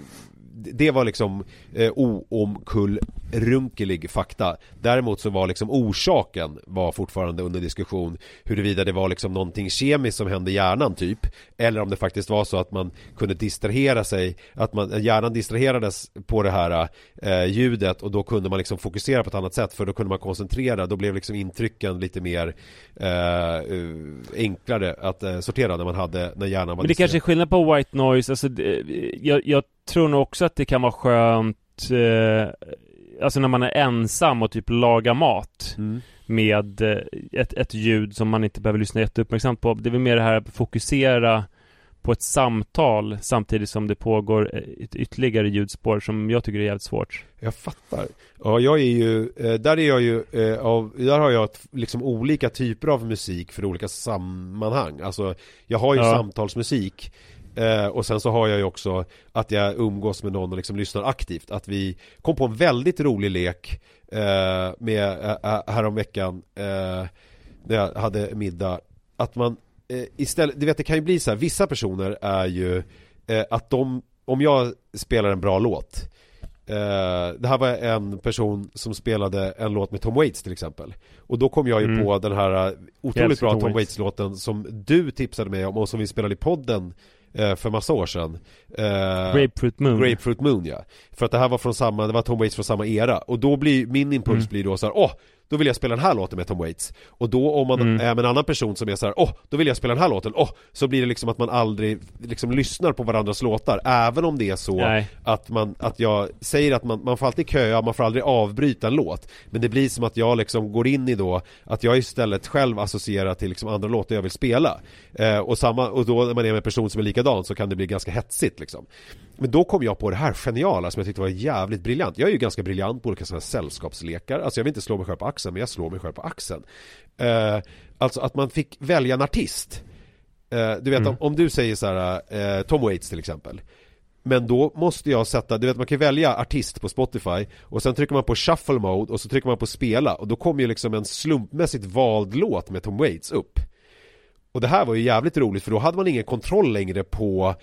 S2: det var liksom eh, oomkullrunkelig fakta. Däremot så var liksom orsaken var fortfarande under diskussion Huruvida det var liksom någonting kemiskt som hände i hjärnan typ Eller om det faktiskt var så att man kunde distrahera sig Att man, hjärnan distraherades på det här eh, ljudet och då kunde man liksom fokusera på ett annat sätt För då kunde man koncentrera, då blev liksom intrycken lite mer eh, eh, enklare att eh, sortera när man hade, när hjärnan var
S1: Men det kanske är skillnad på white noise, alltså det, jag, jag tror nog också att det kan vara skönt eh, Alltså när man är ensam och typ lagar mat
S2: Mm.
S1: Med eh, ett, ett ljud som man inte behöver lyssna jätteuppmärksamt på Det är väl mer det här att fokusera på ett samtal samtidigt som det pågår ett ytterligare ljudspår som jag tycker är jävligt svårt
S2: Jag fattar. Ja, jag är ju, eh, där är jag ju, eh, av, där har jag liksom olika typer av musik för olika sammanhang. Alltså, jag har ju
S1: Ja.
S2: samtalsmusik eh, och sen så har jag ju också att jag umgås med någon och liksom lyssnar aktivt. Att vi kom på en väldigt rolig lek eh, med eh, häromveckan eh, när jag hade middag. Att man eh, istället, du vet det kan ju bli så här, vissa personer är ju eh, att de, om jag spelar en bra låt Eh, det här var en person som spelade en låt med Tom Waits till exempel Och då kom jag ju
S1: Mm.
S2: på den här eh, otroligt bra
S1: Tom
S2: Tom
S1: Waits.
S2: Waits-låten som du tipsade mig om och som vi spelade i podden eh, för massa år sedan eh,
S1: Grapefruit Moon
S2: Grapefruit Moon ja För att det här var från samma, det var Tom Waits från samma era Och då blir, min impuls
S1: Mm.
S2: blir då så här, åh! Då vill jag spela den här låten med Tom Waits Och då om man
S1: Mm.
S2: är med en annan person som är så här, åh! Då vill jag spela den här låten, åh! Så blir det liksom att man aldrig liksom lyssnar på varandras låtar Även om det är så
S1: Nej.
S2: att man, att jag säger att man, man får alltid köa, man får aldrig avbryta en låt Men det blir som att jag liksom går in i då Att jag istället själv associerar till liksom andra låtar jag vill spela eh, Och samma, och då när man är med en person som är likadan så kan det bli ganska hetsigt liksom Men då kom jag på det här geniala som jag tyckte var jävligt briljant. Jag är ju ganska briljant på olika sådana här sällskapslekar. Alltså jag vill inte slå mig själv på axeln men jag slår mig själv på axeln. Eh, Alltså att man fick välja en artist. Eh, Du vet
S1: Mm.
S2: om, om du säger så här, eh, Tom Waits till exempel. Men då måste jag sätta, du vet man kan välja artist på Spotify och sen trycker man på shuffle mode och så trycker man på spela och då kommer ju liksom en slumpmässigt vald låt med Tom Waits upp. Och det här var ju jävligt roligt för då hade man ingen kontroll längre på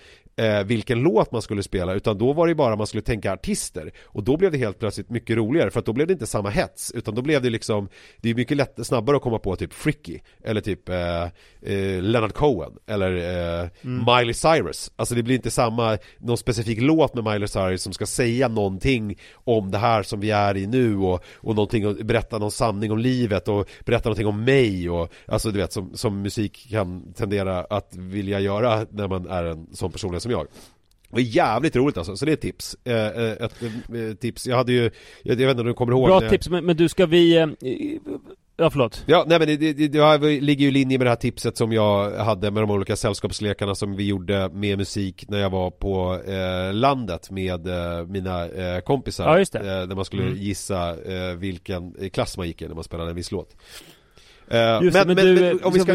S2: eh, vilken låt man skulle spela utan då var det bara man skulle tänka artister och då blev det helt plötsligt mycket roligare för att då blev det inte samma hets utan då blev det liksom det är mycket lätt, snabbare att komma på typ Fricky eller typ eh, eh, Leonard Cohen eller eh, mm. Miley Cyrus alltså det blir inte samma någon specifik låt med Miley Cyrus som ska säga någonting om det här som vi är i nu och, och någonting berätta någon sanning om livet och berätta någonting om mig och alltså du vet som, som musik kan tendera att vilja göra när man är en sån person som jag. Det var jävligt roligt alltså, så det är ett tips. Eh, eh ett, eh, tips. Jag hade ju, jag, vet inte om du kommer ihåg
S1: Bra tips, men, men, du ska vi... Eh, ja, förlåt.
S2: Ja, nej men det, det, det, ligger ju i linje med det här tipset som jag hade med de olika sällskapslekarna som vi gjorde med musik när jag var på eh, landet med eh, mina kompisar.
S1: Ja, just det.
S2: där man skulle mm. gissa vilken klass man gick i när man spelade en viss låt.
S1: Uh, Just men, men, men, du, om vi ska...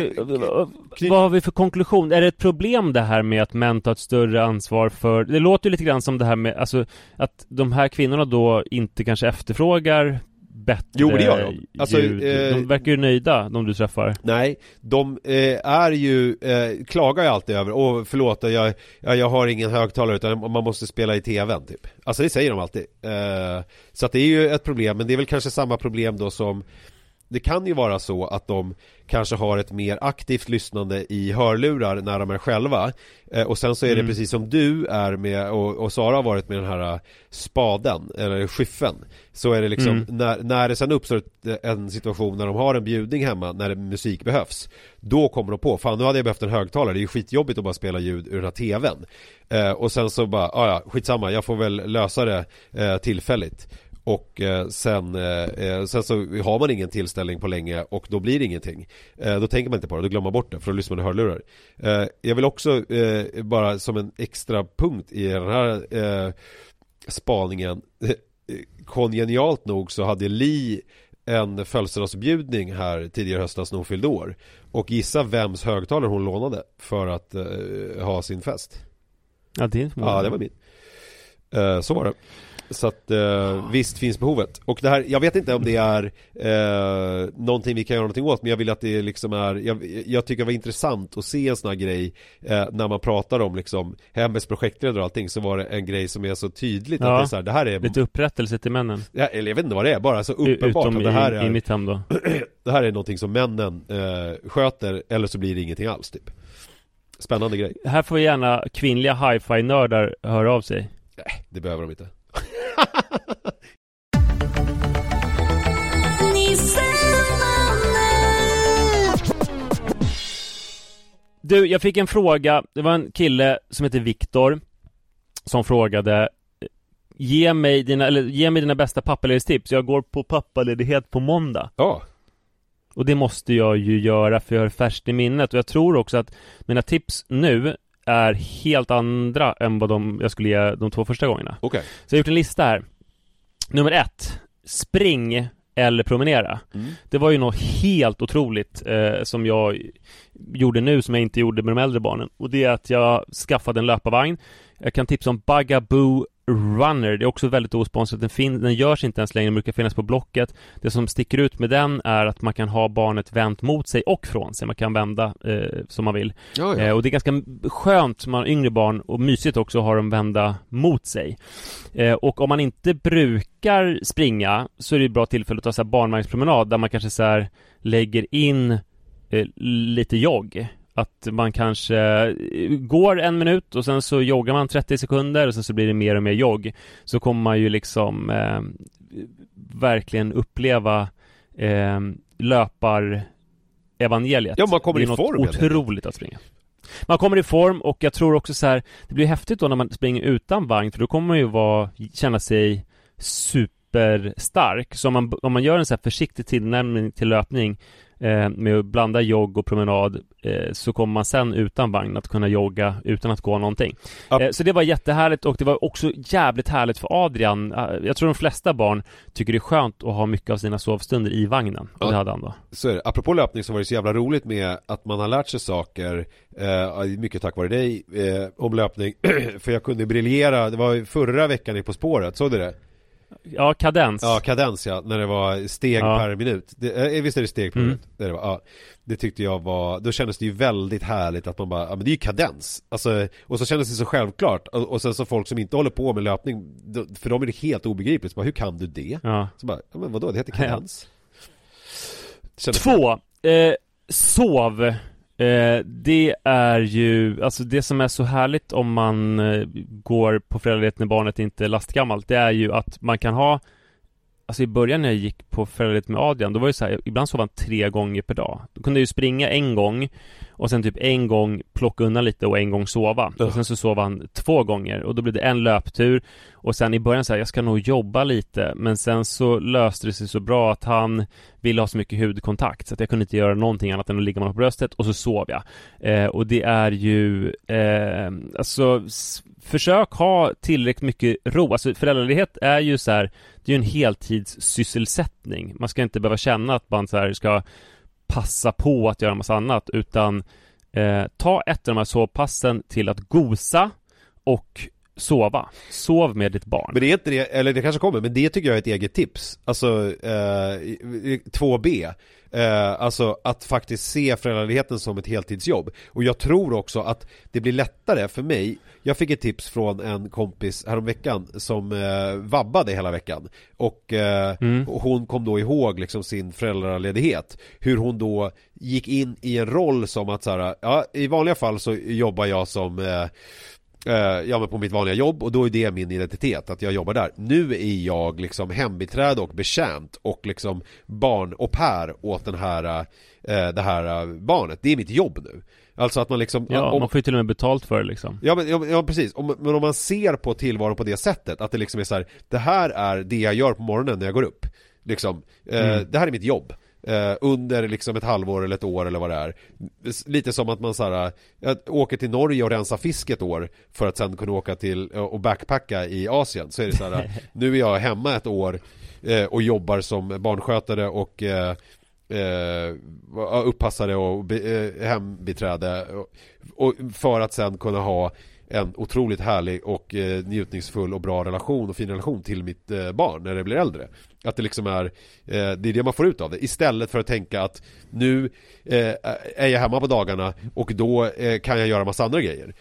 S1: Vi, vad har vi för konklusion? Är det ett problem det här med att män tar ett större ansvar för... Det låter ju lite grann som det här med, alltså att de här kvinnorna då inte kanske efterfrågar bättre
S2: Jo det gör de.
S1: Alltså. Eh, de verkar ju nöjda, de du träffar.
S2: Nej, de eh, är ju, eh, klagar ju alltid över, åh förlåt, jag, jag, har ingen högtalare utan man måste spela i tvn typ. Alltså det säger de alltid. Eh, så att det är ju ett problem, men det är väl kanske samma problem då som det kan ju vara så att de kanske har ett mer aktivt lyssnande i hörlurar när de är själva eh, och sen så är det mm. precis som du är med och, och, Sara har varit med den här eh, spaden eller skyffen så är det liksom mm. när, när det sen uppstår en situation när de har en bjudning hemma när musik behövs då kommer de på, fan nu hade jag behövt en högtalare det är ju skitjobbigt att bara spela ljud ur den här tvn eh, och sen så bara, ah, ja skitsamma jag får väl lösa det eh, tillfälligt och eh, sen, eh, eh, sen så har man ingen tillställning på länge och då blir det ingenting. Eh, då tänker man inte på det, då glömmer man bort det för då lyssnar man i hörlurar. Jag vill också bara som en extra punkt i den här spaningen Kongenialt nog så hade Li en födelsedagsbjudning här tidigare höstas när hon fyllde år. Och gissa vems högtalare hon lånade för att ha sin fest.
S1: Ja, din
S2: Ja, det var min. så var det. Så att eh, visst finns behovet. Och det här, jag vet inte om det är eh, någonting vi kan göra någonting åt men jag vill att det liksom är, jag, jag tycker det var intressant att se en sån här grej eh, när man pratar om liksom Hemmets projektledare och allting så var det en grej som är så tydligt
S1: ja,
S2: att det är så här, det här är
S1: Lite upprättelse till männen.
S2: Ja, eller jag vet inte vad det är, bara så uppenbart
S1: Utom
S2: att det här
S1: i,
S2: är
S1: i mitt hem då.
S2: det här är någonting som männen eh, sköter eller så blir det ingenting alls typ. Spännande grej.
S1: Här får gärna kvinnliga hi-fi-nördar höra av sig.
S2: Nej, det behöver de inte.
S1: Du, jag fick en fråga. Det var en kille som heter Viktor som frågade Ge mig dina, eller, ge mig dina bästa pappaledighets Jag går på pappaledighet på måndag.
S2: Ja.
S1: Och det måste jag ju göra för jag har färskt i minnet och jag tror också att mina tips nu är helt andra än vad de, jag skulle ge de två första gångerna.
S2: Okej. Okay.
S1: Så jag har gjort en lista här. Nummer ett. Spring eller promenera. Mm. Det var ju något helt otroligt eh, som jag gjorde nu som jag inte gjorde med de äldre barnen. Och det är att jag skaffade en löparvagn. Jag kan tipsa om Bugaboo Runner, det är också väldigt osponsrat. Den, fin- den görs inte ens längre, den brukar finnas på Blocket. Det som sticker ut med den är att man kan ha barnet vänt mot sig och från sig. Man kan vända eh, som man vill.
S2: Ja, ja.
S1: Eh, och det är ganska skönt som man har yngre barn och mysigt också att ha dem vända mot sig. Eh, och om man inte brukar springa så är det ett bra tillfälle att ta så här barnvagnspromenad där man kanske så här lägger in eh, lite jogg att man kanske eh, går en minut och sen så joggar man 30 sekunder och sen så blir det mer och mer jogg. Så kommer man ju liksom eh, verkligen uppleva eh, löpar evangeliet.
S2: Ja, man kommer
S1: i
S2: form.
S1: Det är otroligt att springa. Man kommer i form och jag tror också så här, det blir häftigt då när man springer utan vagn för då kommer man ju vara, känna sig superstark. Så om man, om man gör en så här försiktig tillnärmning till löpning med att blanda jogg och promenad eh, så kommer man sen utan vagn att kunna jogga utan att gå någonting.
S2: Ja.
S1: Eh, så det var jättehärligt och det var också jävligt härligt för Adrian. Eh, jag tror de flesta barn tycker det är skönt att ha mycket av sina sovstunder i vagnen.
S2: Ja.
S1: det hade han då.
S2: Så är det. Apropå löpning så var det så jävla roligt med att man har lärt sig saker eh, Mycket tack vare dig eh, Om löpning För jag kunde briljera Det var förra veckan i På spåret, såg du det?
S1: Ja, kadens.
S2: Ja, kadens ja, när det var steg
S1: Ja.
S2: per minut det, eh, Visst är det steg per
S1: Mm.
S2: minut? Det, är det, va? ja. det tyckte jag var, då kändes det ju väldigt härligt att man bara, ja men det är ju kadens Alltså, och så kändes det så självklart Och, och sen så folk som inte håller på med löpning För dem är det helt obegripligt, så bara, hur kan du det?
S1: Ja.
S2: Så bara, ja men vadå, det heter kadens
S1: Två. Eh, sov. Eh, det är ju, alltså det som är så härligt om man eh, går på föräldraledighet när barnet inte är lastgammalt, det är ju att man kan ha Alltså i början när jag gick på föräldraledighet med Adrian, då var det så här, ibland sov han tre gånger per dag. Då kunde jag ju springa en gång och sen typ en gång plocka undan lite och en gång sova. Och sen så sov han två gånger och då blev det en löptur och sen i början så här, jag ska nog jobba lite men sen så löste det sig så bra att han ville ha så mycket hudkontakt så att jag kunde inte göra någonting annat än att ligga med honom på bröstet och så sov jag. Eh, och det är ju, eh, alltså försök ha tillräckligt mycket ro. Alltså föräldraledighet är ju så här, det är ju en heltidssysselsättning. Man ska inte behöva känna att man så här ska passa på att göra massa annat utan eh, ta ett av de här sovpassen till att gosa och sova. Sov med ditt barn.
S2: Men det är inte det, eller det kanske kommer, men det tycker jag är ett eget tips. Alltså, eh, 2B. Eh, alltså att faktiskt se föräldraledigheten som ett heltidsjobb. Och jag tror också att det blir lättare för mig. Jag fick ett tips från en kompis häromveckan som eh, vabbade hela veckan. Och, eh,
S1: Mm.
S2: och hon kom då ihåg liksom sin föräldraledighet. Hur hon då gick in i en roll som att så här, ja i vanliga fall så jobbar jag som eh, Eh, ja men på mitt vanliga jobb och då är det min identitet att jag jobbar där. Nu är jag liksom hembiträde och betjänt och liksom barn och per åt den här, eh, det här eh, barnet. Det är mitt jobb nu. Alltså att man liksom
S1: Ja,
S2: om,
S1: man får ju till och med betalt för det liksom.
S2: Ja men, ja, ja precis, om, men om man ser på tillvaron på det sättet att det liksom är så här, Det här är det jag gör på morgonen när jag går upp Liksom, eh,
S1: Mm.
S2: det här är mitt jobb eh, Under liksom ett halvår eller ett år eller vad det är Lite som att man så här, jag åker till Norge och rensar fisk ett år För att sen kunna åka till eh, och backpacka i Asien Så är det så här, nu är jag hemma ett år eh, och jobbar som barnskötare och eh, eh, uppassare och be, eh, hembiträde och, och för att sen kunna ha en otroligt härlig och eh, njutningsfull och bra relation och fin relation till mitt eh, barn när det blir äldre. Att det liksom är, eh, det är det man får ut av det. Istället för att tänka att nu eh, är jag hemma på dagarna och då eh, kan jag göra massa andra grejer.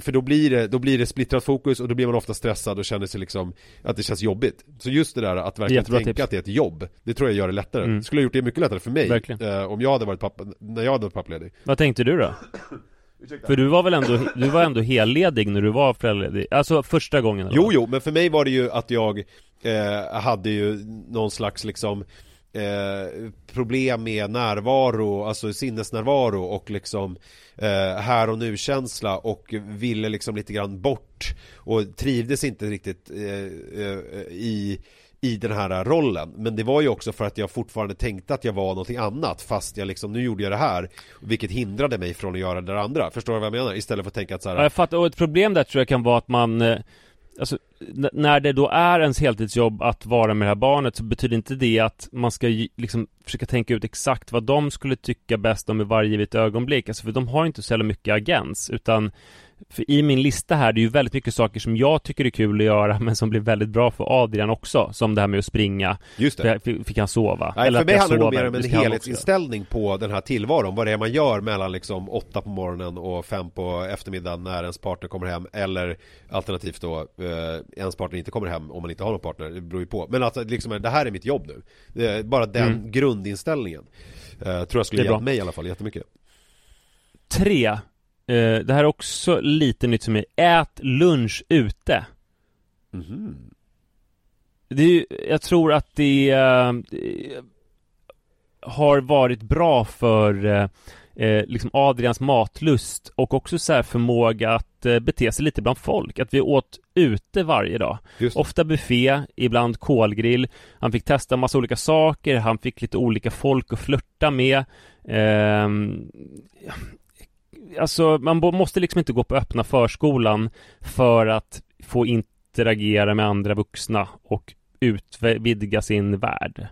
S2: För då blir, det, då blir det splittrat fokus och då blir man ofta stressad och känner sig liksom att det känns jobbigt. Så just det där att verkligen
S1: Jättebra
S2: tänka
S1: tips.
S2: att det är ett jobb, det tror jag gör det lättare.
S1: Mm.
S2: Det skulle ha gjort det mycket lättare för mig eh, om jag hade varit pappa, när jag hade varit pappaledig.
S1: Vad tänkte du då? För du var väl ändå, du var ändå helledig när du var föräldraledig? Alltså första gången eller
S2: Jo,
S1: vad?
S2: jo, men för mig var det ju att jag eh, hade ju någon slags liksom eh, problem med närvaro, alltså sinnesnärvaro och liksom eh, här och nu-känsla och ville liksom lite grann bort och trivdes inte riktigt eh, eh, i i den här rollen. Men det var ju också för att jag fortfarande tänkte att jag var någonting annat Fast jag liksom, nu gjorde jag det här Vilket hindrade mig från att göra det andra. Förstår du vad jag menar? Istället för att tänka att så här,
S1: Ja, jag fattar, och ett problem där tror jag kan vara att man eh, Alltså, när det då är ens heltidsjobb att vara med det här barnet så betyder inte det att man ska liksom försöka tänka ut exakt vad de skulle tycka bäst om i varje givet ögonblick. Alltså för de har inte så jävla mycket agens utan för i min lista här, det är ju väldigt mycket saker som jag tycker är kul att göra men som blir väldigt bra för Adrian också. Som det här med att springa.
S2: Just det
S1: För Fick, fick han sova?
S2: Nej, för
S1: att
S2: mig handlar det nog mer om en helhetsinställning på den här tillvaron Vad det är man gör mellan liksom åtta på morgonen och fem på eftermiddagen när ens partner kommer hem Eller alternativt då eh, ens partner inte kommer hem om man inte har någon partner Det beror ju på Men alltså liksom, det här är mitt jobb nu Bara den
S1: Mm.
S2: grundinställningen eh, Tror jag skulle hjälpa mig i alla fall jättemycket
S1: Tre. Eh, det här är också lite nytt för mig. Ät lunch ute.
S2: Mhm.
S1: Det är, ju- jag tror att det eh, har varit bra för eh, eh, liksom Adrians matlust och också så här förmåga att bete sig lite bland folk. Att vi åt ute varje dag. Ofta buffé, ibland kolgrill. Han fick testa massa olika saker, han fick lite olika folk att flirta med. Ehm, alltså, man måste liksom inte gå på öppna förskolan för att få interagera med andra vuxna och utvidga sin värld.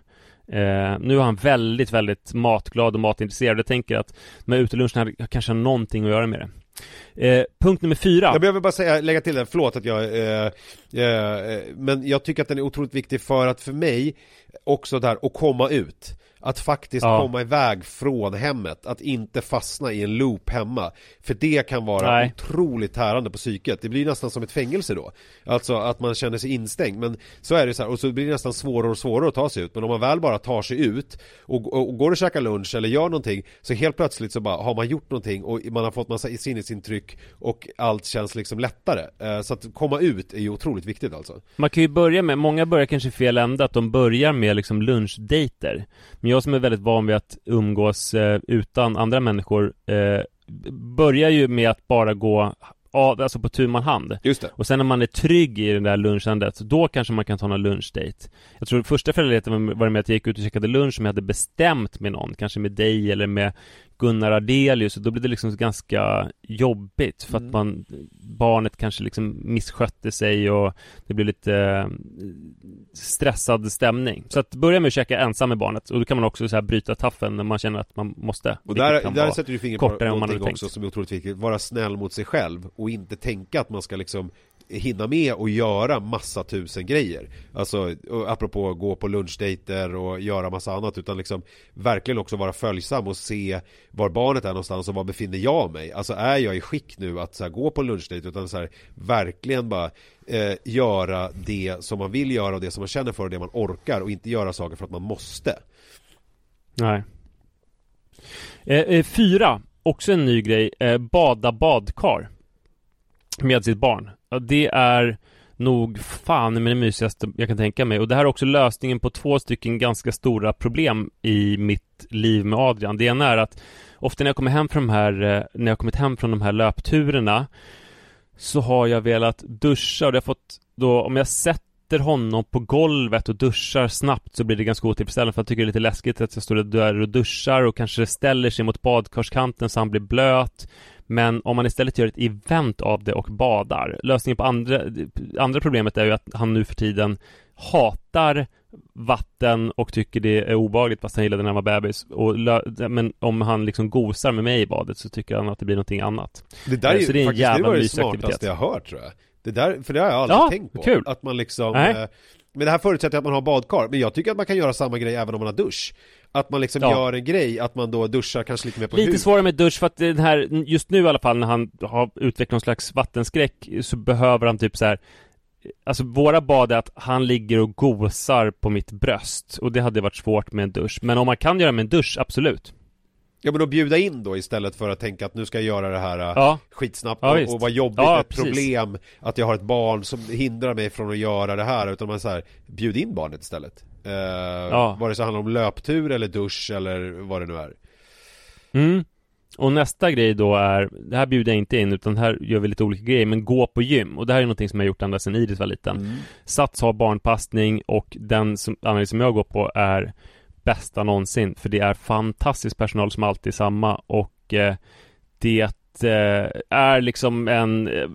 S1: Eh, nu är han väldigt, väldigt matglad och matintresserad. Jag tänker att de här uteluncherna kanske har någonting att göra med det. Eh, punkt nummer fyra.
S2: Jag behöver bara säga, lägga till den, förlåt att jag eh, eh, Men jag tycker att den är otroligt viktig för att för mig Också där att komma ut att faktiskt
S1: Ja.
S2: komma iväg från hemmet Att inte fastna i en loop hemma. För det kan vara
S1: Nej.
S2: otroligt tärande på psyket. Det blir nästan som ett fängelse då. Alltså att man känner sig instängd. Men så är det så här, och så blir det nästan svårare och svårare att ta sig ut. Men om man väl bara tar sig ut Och, och, och går och käkar lunch eller gör någonting Så helt plötsligt så bara har man gjort någonting Och man har fått massa sinnesintryck Och allt känns liksom lättare. Eh, Så att komma ut är ju otroligt viktigt alltså.
S1: Man kan ju börja med, många börjar kanske fel ände, att de börjar med liksom lunchdejter. Men jag som är väldigt van vid att umgås eh, utan andra människor, eh, börjar ju med att bara gå av, alltså på tu man hand.
S2: Just det
S1: Och sen när man är trygg i det där lunchandet, då kanske man kan ta någon lunchdate. Jag tror första föräldraledigheten var med att jag gick ut och käkade lunch som jag hade bestämt med någon, kanske med dig eller med Gunnar Ardelius, och då blev det liksom ganska jobbigt för att man, barnet kanske liksom misskötte sig och det blev lite eh, stressad stämning. Så att börja med att käka ensam med barnet, och då kan man också så här bryta taffen när man känner att man måste.
S2: Och där, där sätter du fingret på någonting också
S1: tänkt.
S2: som är otroligt viktigt Vara snäll mot sig själv och inte tänka att man ska liksom hinna med och göra massa tusen grejer Alltså, apropå gå på lunchdejter och göra massa annat Utan liksom verkligen också vara följsam och se var barnet är någonstans och var befinner jag mig Alltså är jag i skick nu att så här, gå på lunchdejt Utan så här, verkligen bara eh, göra det som man vill göra och det som man känner för och det man orkar och inte göra saker för att man måste
S1: Nej. Eh, eh, fyra, också en ny grej, eh, bada badkar med sitt barn. Ja, det är nog fan med det mysigaste jag kan tänka mig. Och det här är också lösningen på två stycken ganska stora problem i mitt liv med Adrian. Det ena är att ofta när jag kommer hem från de här, eh, när jag kommit hem från de här löpturerna så har jag velat duscha och det har fått då, om jag sätter honom på golvet och duschar snabbt så blir det ganska otillfredsställande för jag tycker det är lite läskigt att jag står där och duschar och kanske ställer sig mot badkarskanten så han blir blöt men om man istället gör ett event av det och badar Lösningen på andra, andra problemet är ju att han nu för tiden hatar vatten och tycker det är obehagligt fast han gillade när han var bebis. Och Men om han liksom gosar med mig i badet så tycker han att det blir någonting annat.
S2: Det där är
S1: Eh,
S2: ju
S1: så det är
S2: faktiskt det var det smartaste
S1: aktivitet.
S2: jag hört tror jag. Det där, för det har jag aldrig
S1: Ja,
S2: tänkt på.
S1: kul.
S2: Att man liksom eh, Men det här förutsätter att man har badkar. Men jag tycker att man kan göra samma grej även om man har dusch Att man liksom
S1: Ja.
S2: gör en grej, att man då duschar kanske lite mer på
S1: Lite
S2: hud.
S1: svårare med dusch för att den här, just nu i alla fall när han har utvecklat någon slags vattenskräck så behöver han typ så här Alltså våra bad är att han ligger och gosar på mitt bröst och det hade varit svårt med en dusch. Men om man kan göra med en dusch, absolut.
S2: Ja men då bjuda in då istället för att tänka att nu ska jag göra det här eh,
S1: Ja,
S2: skitsnabbt
S1: Ja,
S2: och, och vad jobbigt,
S1: Ja,
S2: ett
S1: precis.
S2: problem Att jag har ett barn som hindrar mig från att göra det här. Utan man så här, bjud in barnet istället eh,
S1: Ja.
S2: Vare sig det handlar om löptur eller dusch eller vad det nu är
S1: mm. Och nästa grej då är, det här bjuder jag inte in utan här gör vi lite olika grejer Men gå på gym och det här är någonting som jag har gjort ända sedan Iris var liten Sats har barnpassning och den som, anledning som jag går på är bästa någonsin För det är fantastisk personal som alltid är samma och eh, det eh, är liksom en eh,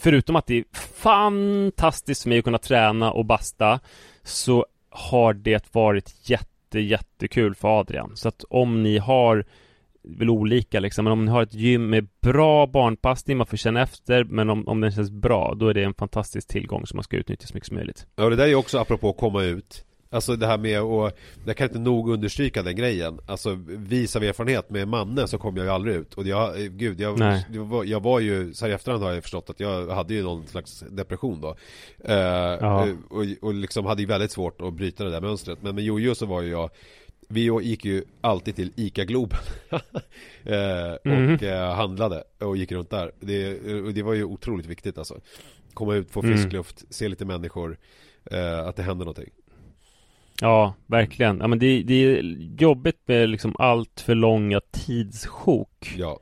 S1: Förutom att det är fantastiskt för mig att kunna träna och basta Så har det varit jätte jättekul för Adrian Så att om ni har väl olika liksom, men om ni har ett gym med bra barnpassning, man får känna efter, men om, om den känns bra, då är det en fantastisk tillgång som man ska utnyttja så mycket som möjligt.
S2: Ja det där är ju också apropå att komma ut Alltså det här med att, jag kan inte nog understryka den grejen Alltså vis av erfarenhet med Manne så kom jag ju aldrig ut Och jag, eh, gud, jag, jag, var, jag var ju, så här i efterhand har jag förstått att jag hade ju någon slags depression då eh,
S1: Ja.
S2: och, och liksom hade ju väldigt svårt att bryta det där mönstret Men med Jojo så var ju jag vi gick ju alltid till ICA Globen eh,
S1: Mhm.
S2: och eh, handlade och gick runt där. Det, och det var ju otroligt viktigt alltså. Komma ut, få frisk
S1: Mm.
S2: luft, se lite människor, eh, att det händer någonting.
S1: Ja, verkligen. Ja, men det, det är jobbigt med liksom allt för långa tidssjok.
S2: Ja.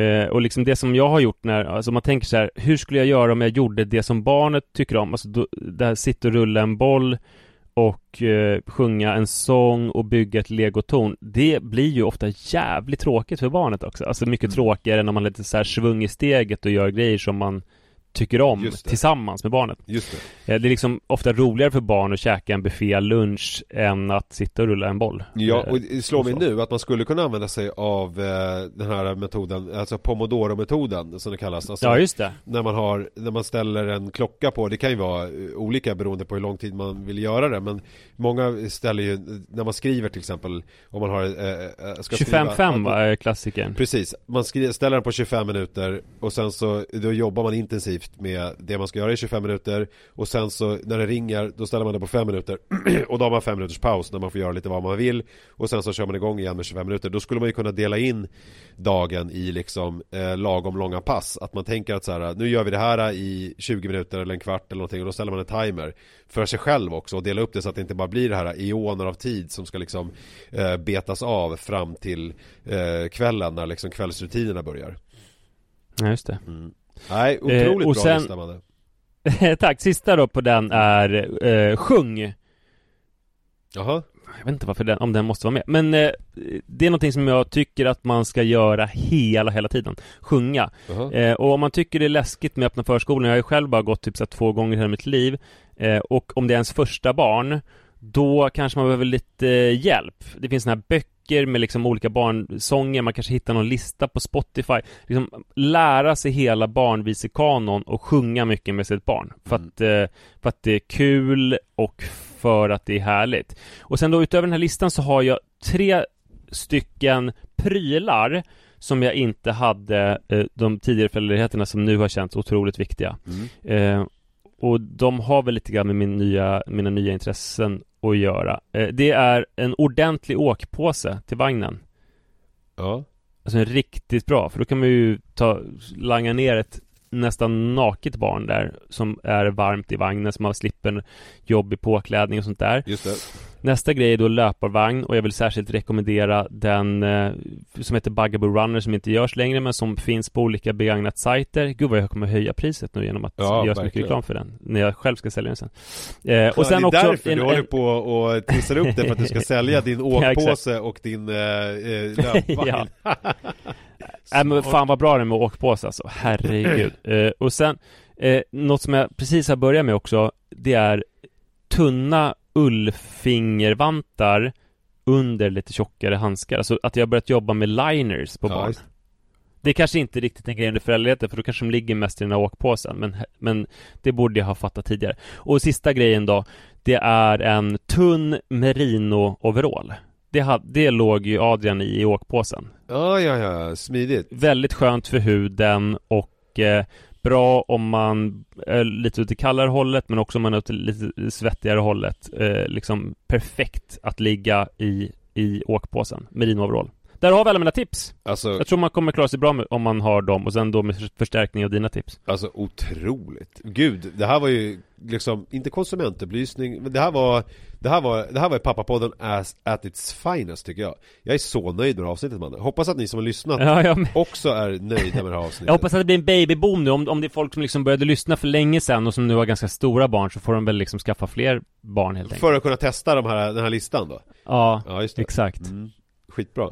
S1: Eh, och liksom det som jag har gjort när, alltså man tänker så här, hur skulle jag göra om jag gjorde det som barnet tycker om? Alltså då, där sitter och rulla en boll och eh, sjunga en sång och bygga ett legotorn. Det blir ju ofta jävligt tråkigt för barnet också. Alltså mycket
S2: Mm.
S1: tråkigare när man lite så här svung i steget och gör grejer som man tycker om tillsammans med barnet.
S2: Just det.
S1: Eh, Det är liksom ofta roligare för barn att käka en buffé lunch än att sitta och rulla en boll.
S2: Ja,
S1: Eh,
S2: och det slår mig nu att man skulle kunna använda sig av eh, den här metoden, alltså pomodoro-metoden som det kallas. Alltså,
S1: Ja, just det.
S2: när man har, när man ställer en klocka på, det kan ju vara olika beroende på hur lång tid man vill göra det, men många ställer ju, när man skriver till exempel, om man har, eh, eh, ska skriva-
S1: 25-5 va, är klassikern.
S2: Precis, man skri- ställer den på 25 minuter och sen så då jobbar man intensivt med det man ska göra i 25 minuter och sen så när det ringer då ställer man det på 5 minuter och då har man 5 minuters paus när man får göra lite vad man vill och sen så kör man igång igen med 25 minuter. Då skulle man ju kunna dela in dagen i liksom eh, lagom långa pass. Att man tänker att så här, nu gör vi det här i 20 minuter eller en kvart eller någonting och då ställer man en timer för sig själv också och dela upp det så att det inte bara blir det här eoner av tid som ska liksom eh, betas av fram till eh, kvällen när liksom kvällsrutinerna börjar.
S1: Ja, just det.
S2: Nej, otroligt
S1: Eh, och
S2: bra
S1: sen-
S2: lista Madde.
S1: Tack, sista då på den är eh, sjung.
S2: Jaha,
S1: Jag vet inte varför den, om den måste vara med. Men eh, det är någonting som jag tycker att man ska göra hela, hela tiden. Sjunga. Eh, och om man tycker det är läskigt med öppna förskolan, jag har ju själv bara gått typ så här två gånger i hela mitt liv. Eh, och om det är ens första barn, då kanske man behöver lite eh, hjälp. Det finns såna här böcker med liksom olika barnsånger, man kanske hittar någon lista på Spotify. Liksom lära sig hela barnvisekanon och sjunga mycket med sitt barn. För att, eh, för att det är kul och för att det är härligt. Och sen då utöver den här listan så har jag tre stycken prylar som jag inte hade eh, de tidigare föräldraledigheterna som nu har känts otroligt viktiga.
S2: Mm.
S1: Eh, och de har väl lite grann med min nya, mina nya intressen att göra. Eh, det är en ordentlig åkpåse till vagnen.
S2: Ja,
S1: Alltså en riktigt bra, för då kan man ju ta, langa ner ett nästan naket barn där som är varmt i vagnen, som man slipper jobbig påklädning och sånt där.
S2: just det.
S1: Nästa grej är då löparvagn och jag vill särskilt rekommendera den eh, som heter Bugaboo Runner som inte görs längre men som finns på olika begagnat sajter. Gud vad jag kommer höja priset nu genom att
S2: Ja,
S1: göra så mycket reklam för den när jag själv ska sälja den sen. Eh,
S2: Ja,
S1: och sen
S2: det är
S1: också
S2: därför
S1: en-
S2: du håller på och trissar upp det för att du ska sälja din
S1: Ja,
S2: åkpåse och din eh, eh, löpvagn.
S1: Nej men fan vad bra det är med åkpåse alltså, herregud. eh, och sen, eh, något som jag precis har börjat med också, det är tunna ullfingervantar under lite tjockare handskar. Alltså att jag har börjat jobba med liners på
S2: Ja,
S1: barn.
S2: just.
S1: Det är kanske inte riktigt en grej under föräldraledigheten för då kanske de ligger mest i den här åkpåsen men, men det borde jag ha fattat tidigare. Och sista grejen då, det är en tunn merino-overall. Det, det låg ju Adrian i, i åkpåsen.
S2: Ja, ja, ja, smidigt.
S1: Väldigt skönt för huden och eh, bra om man är lite åt det kallare hållet men också om man är åt det lite svettigare hållet. Eh, liksom perfekt att ligga i, i åkpåsen, din overall. Där har vi alla mina tips.
S2: Alltså,
S1: Jag tror man kommer klara sig bra med, om man har dem och sen då med förstärkning av dina tips.
S2: alltså otroligt. Gud, det här var ju liksom, inte konsumentupplysning, men det här var det här var, det här var pappapodden as, at its finest tycker jag. Jag är så nöjd med det här avsnittet man. Hoppas att ni som har lyssnat
S1: Ja, jag, med.
S2: också är nöjda med det här avsnittet.
S1: jag hoppas att det blir en babyboom nu. Om, om det är folk som liksom började lyssna för länge sedan och som nu har ganska stora barn så får de väl liksom skaffa fler barn helt enkelt.
S2: För att kunna testa de här, den här listan då.
S1: Ja,
S2: Ja,
S1: exakt.
S2: Mm, skitbra.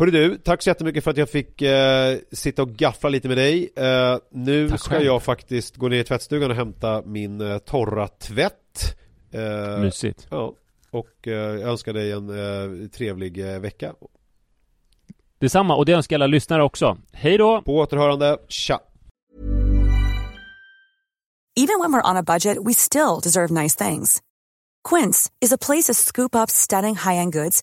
S2: Hörru du, tack så jättemycket för att jag fick eh, sitta och gaffla lite med dig. Eh, nu
S1: Tack
S2: ska
S1: själv.
S2: jag faktiskt gå ner i tvättstugan och hämta min eh, torra tvätt. Eh,
S1: Mysigt.
S2: ja, och eh, jag önskar dig en eh, trevlig eh, vecka.
S1: Detsamma, och det önskar alla lyssnare också. Hej då!
S2: På återhörande, tja!
S4: Even when we're on a budget, we still deserve nice things. Quince is a place to scoop up stunning high-end goods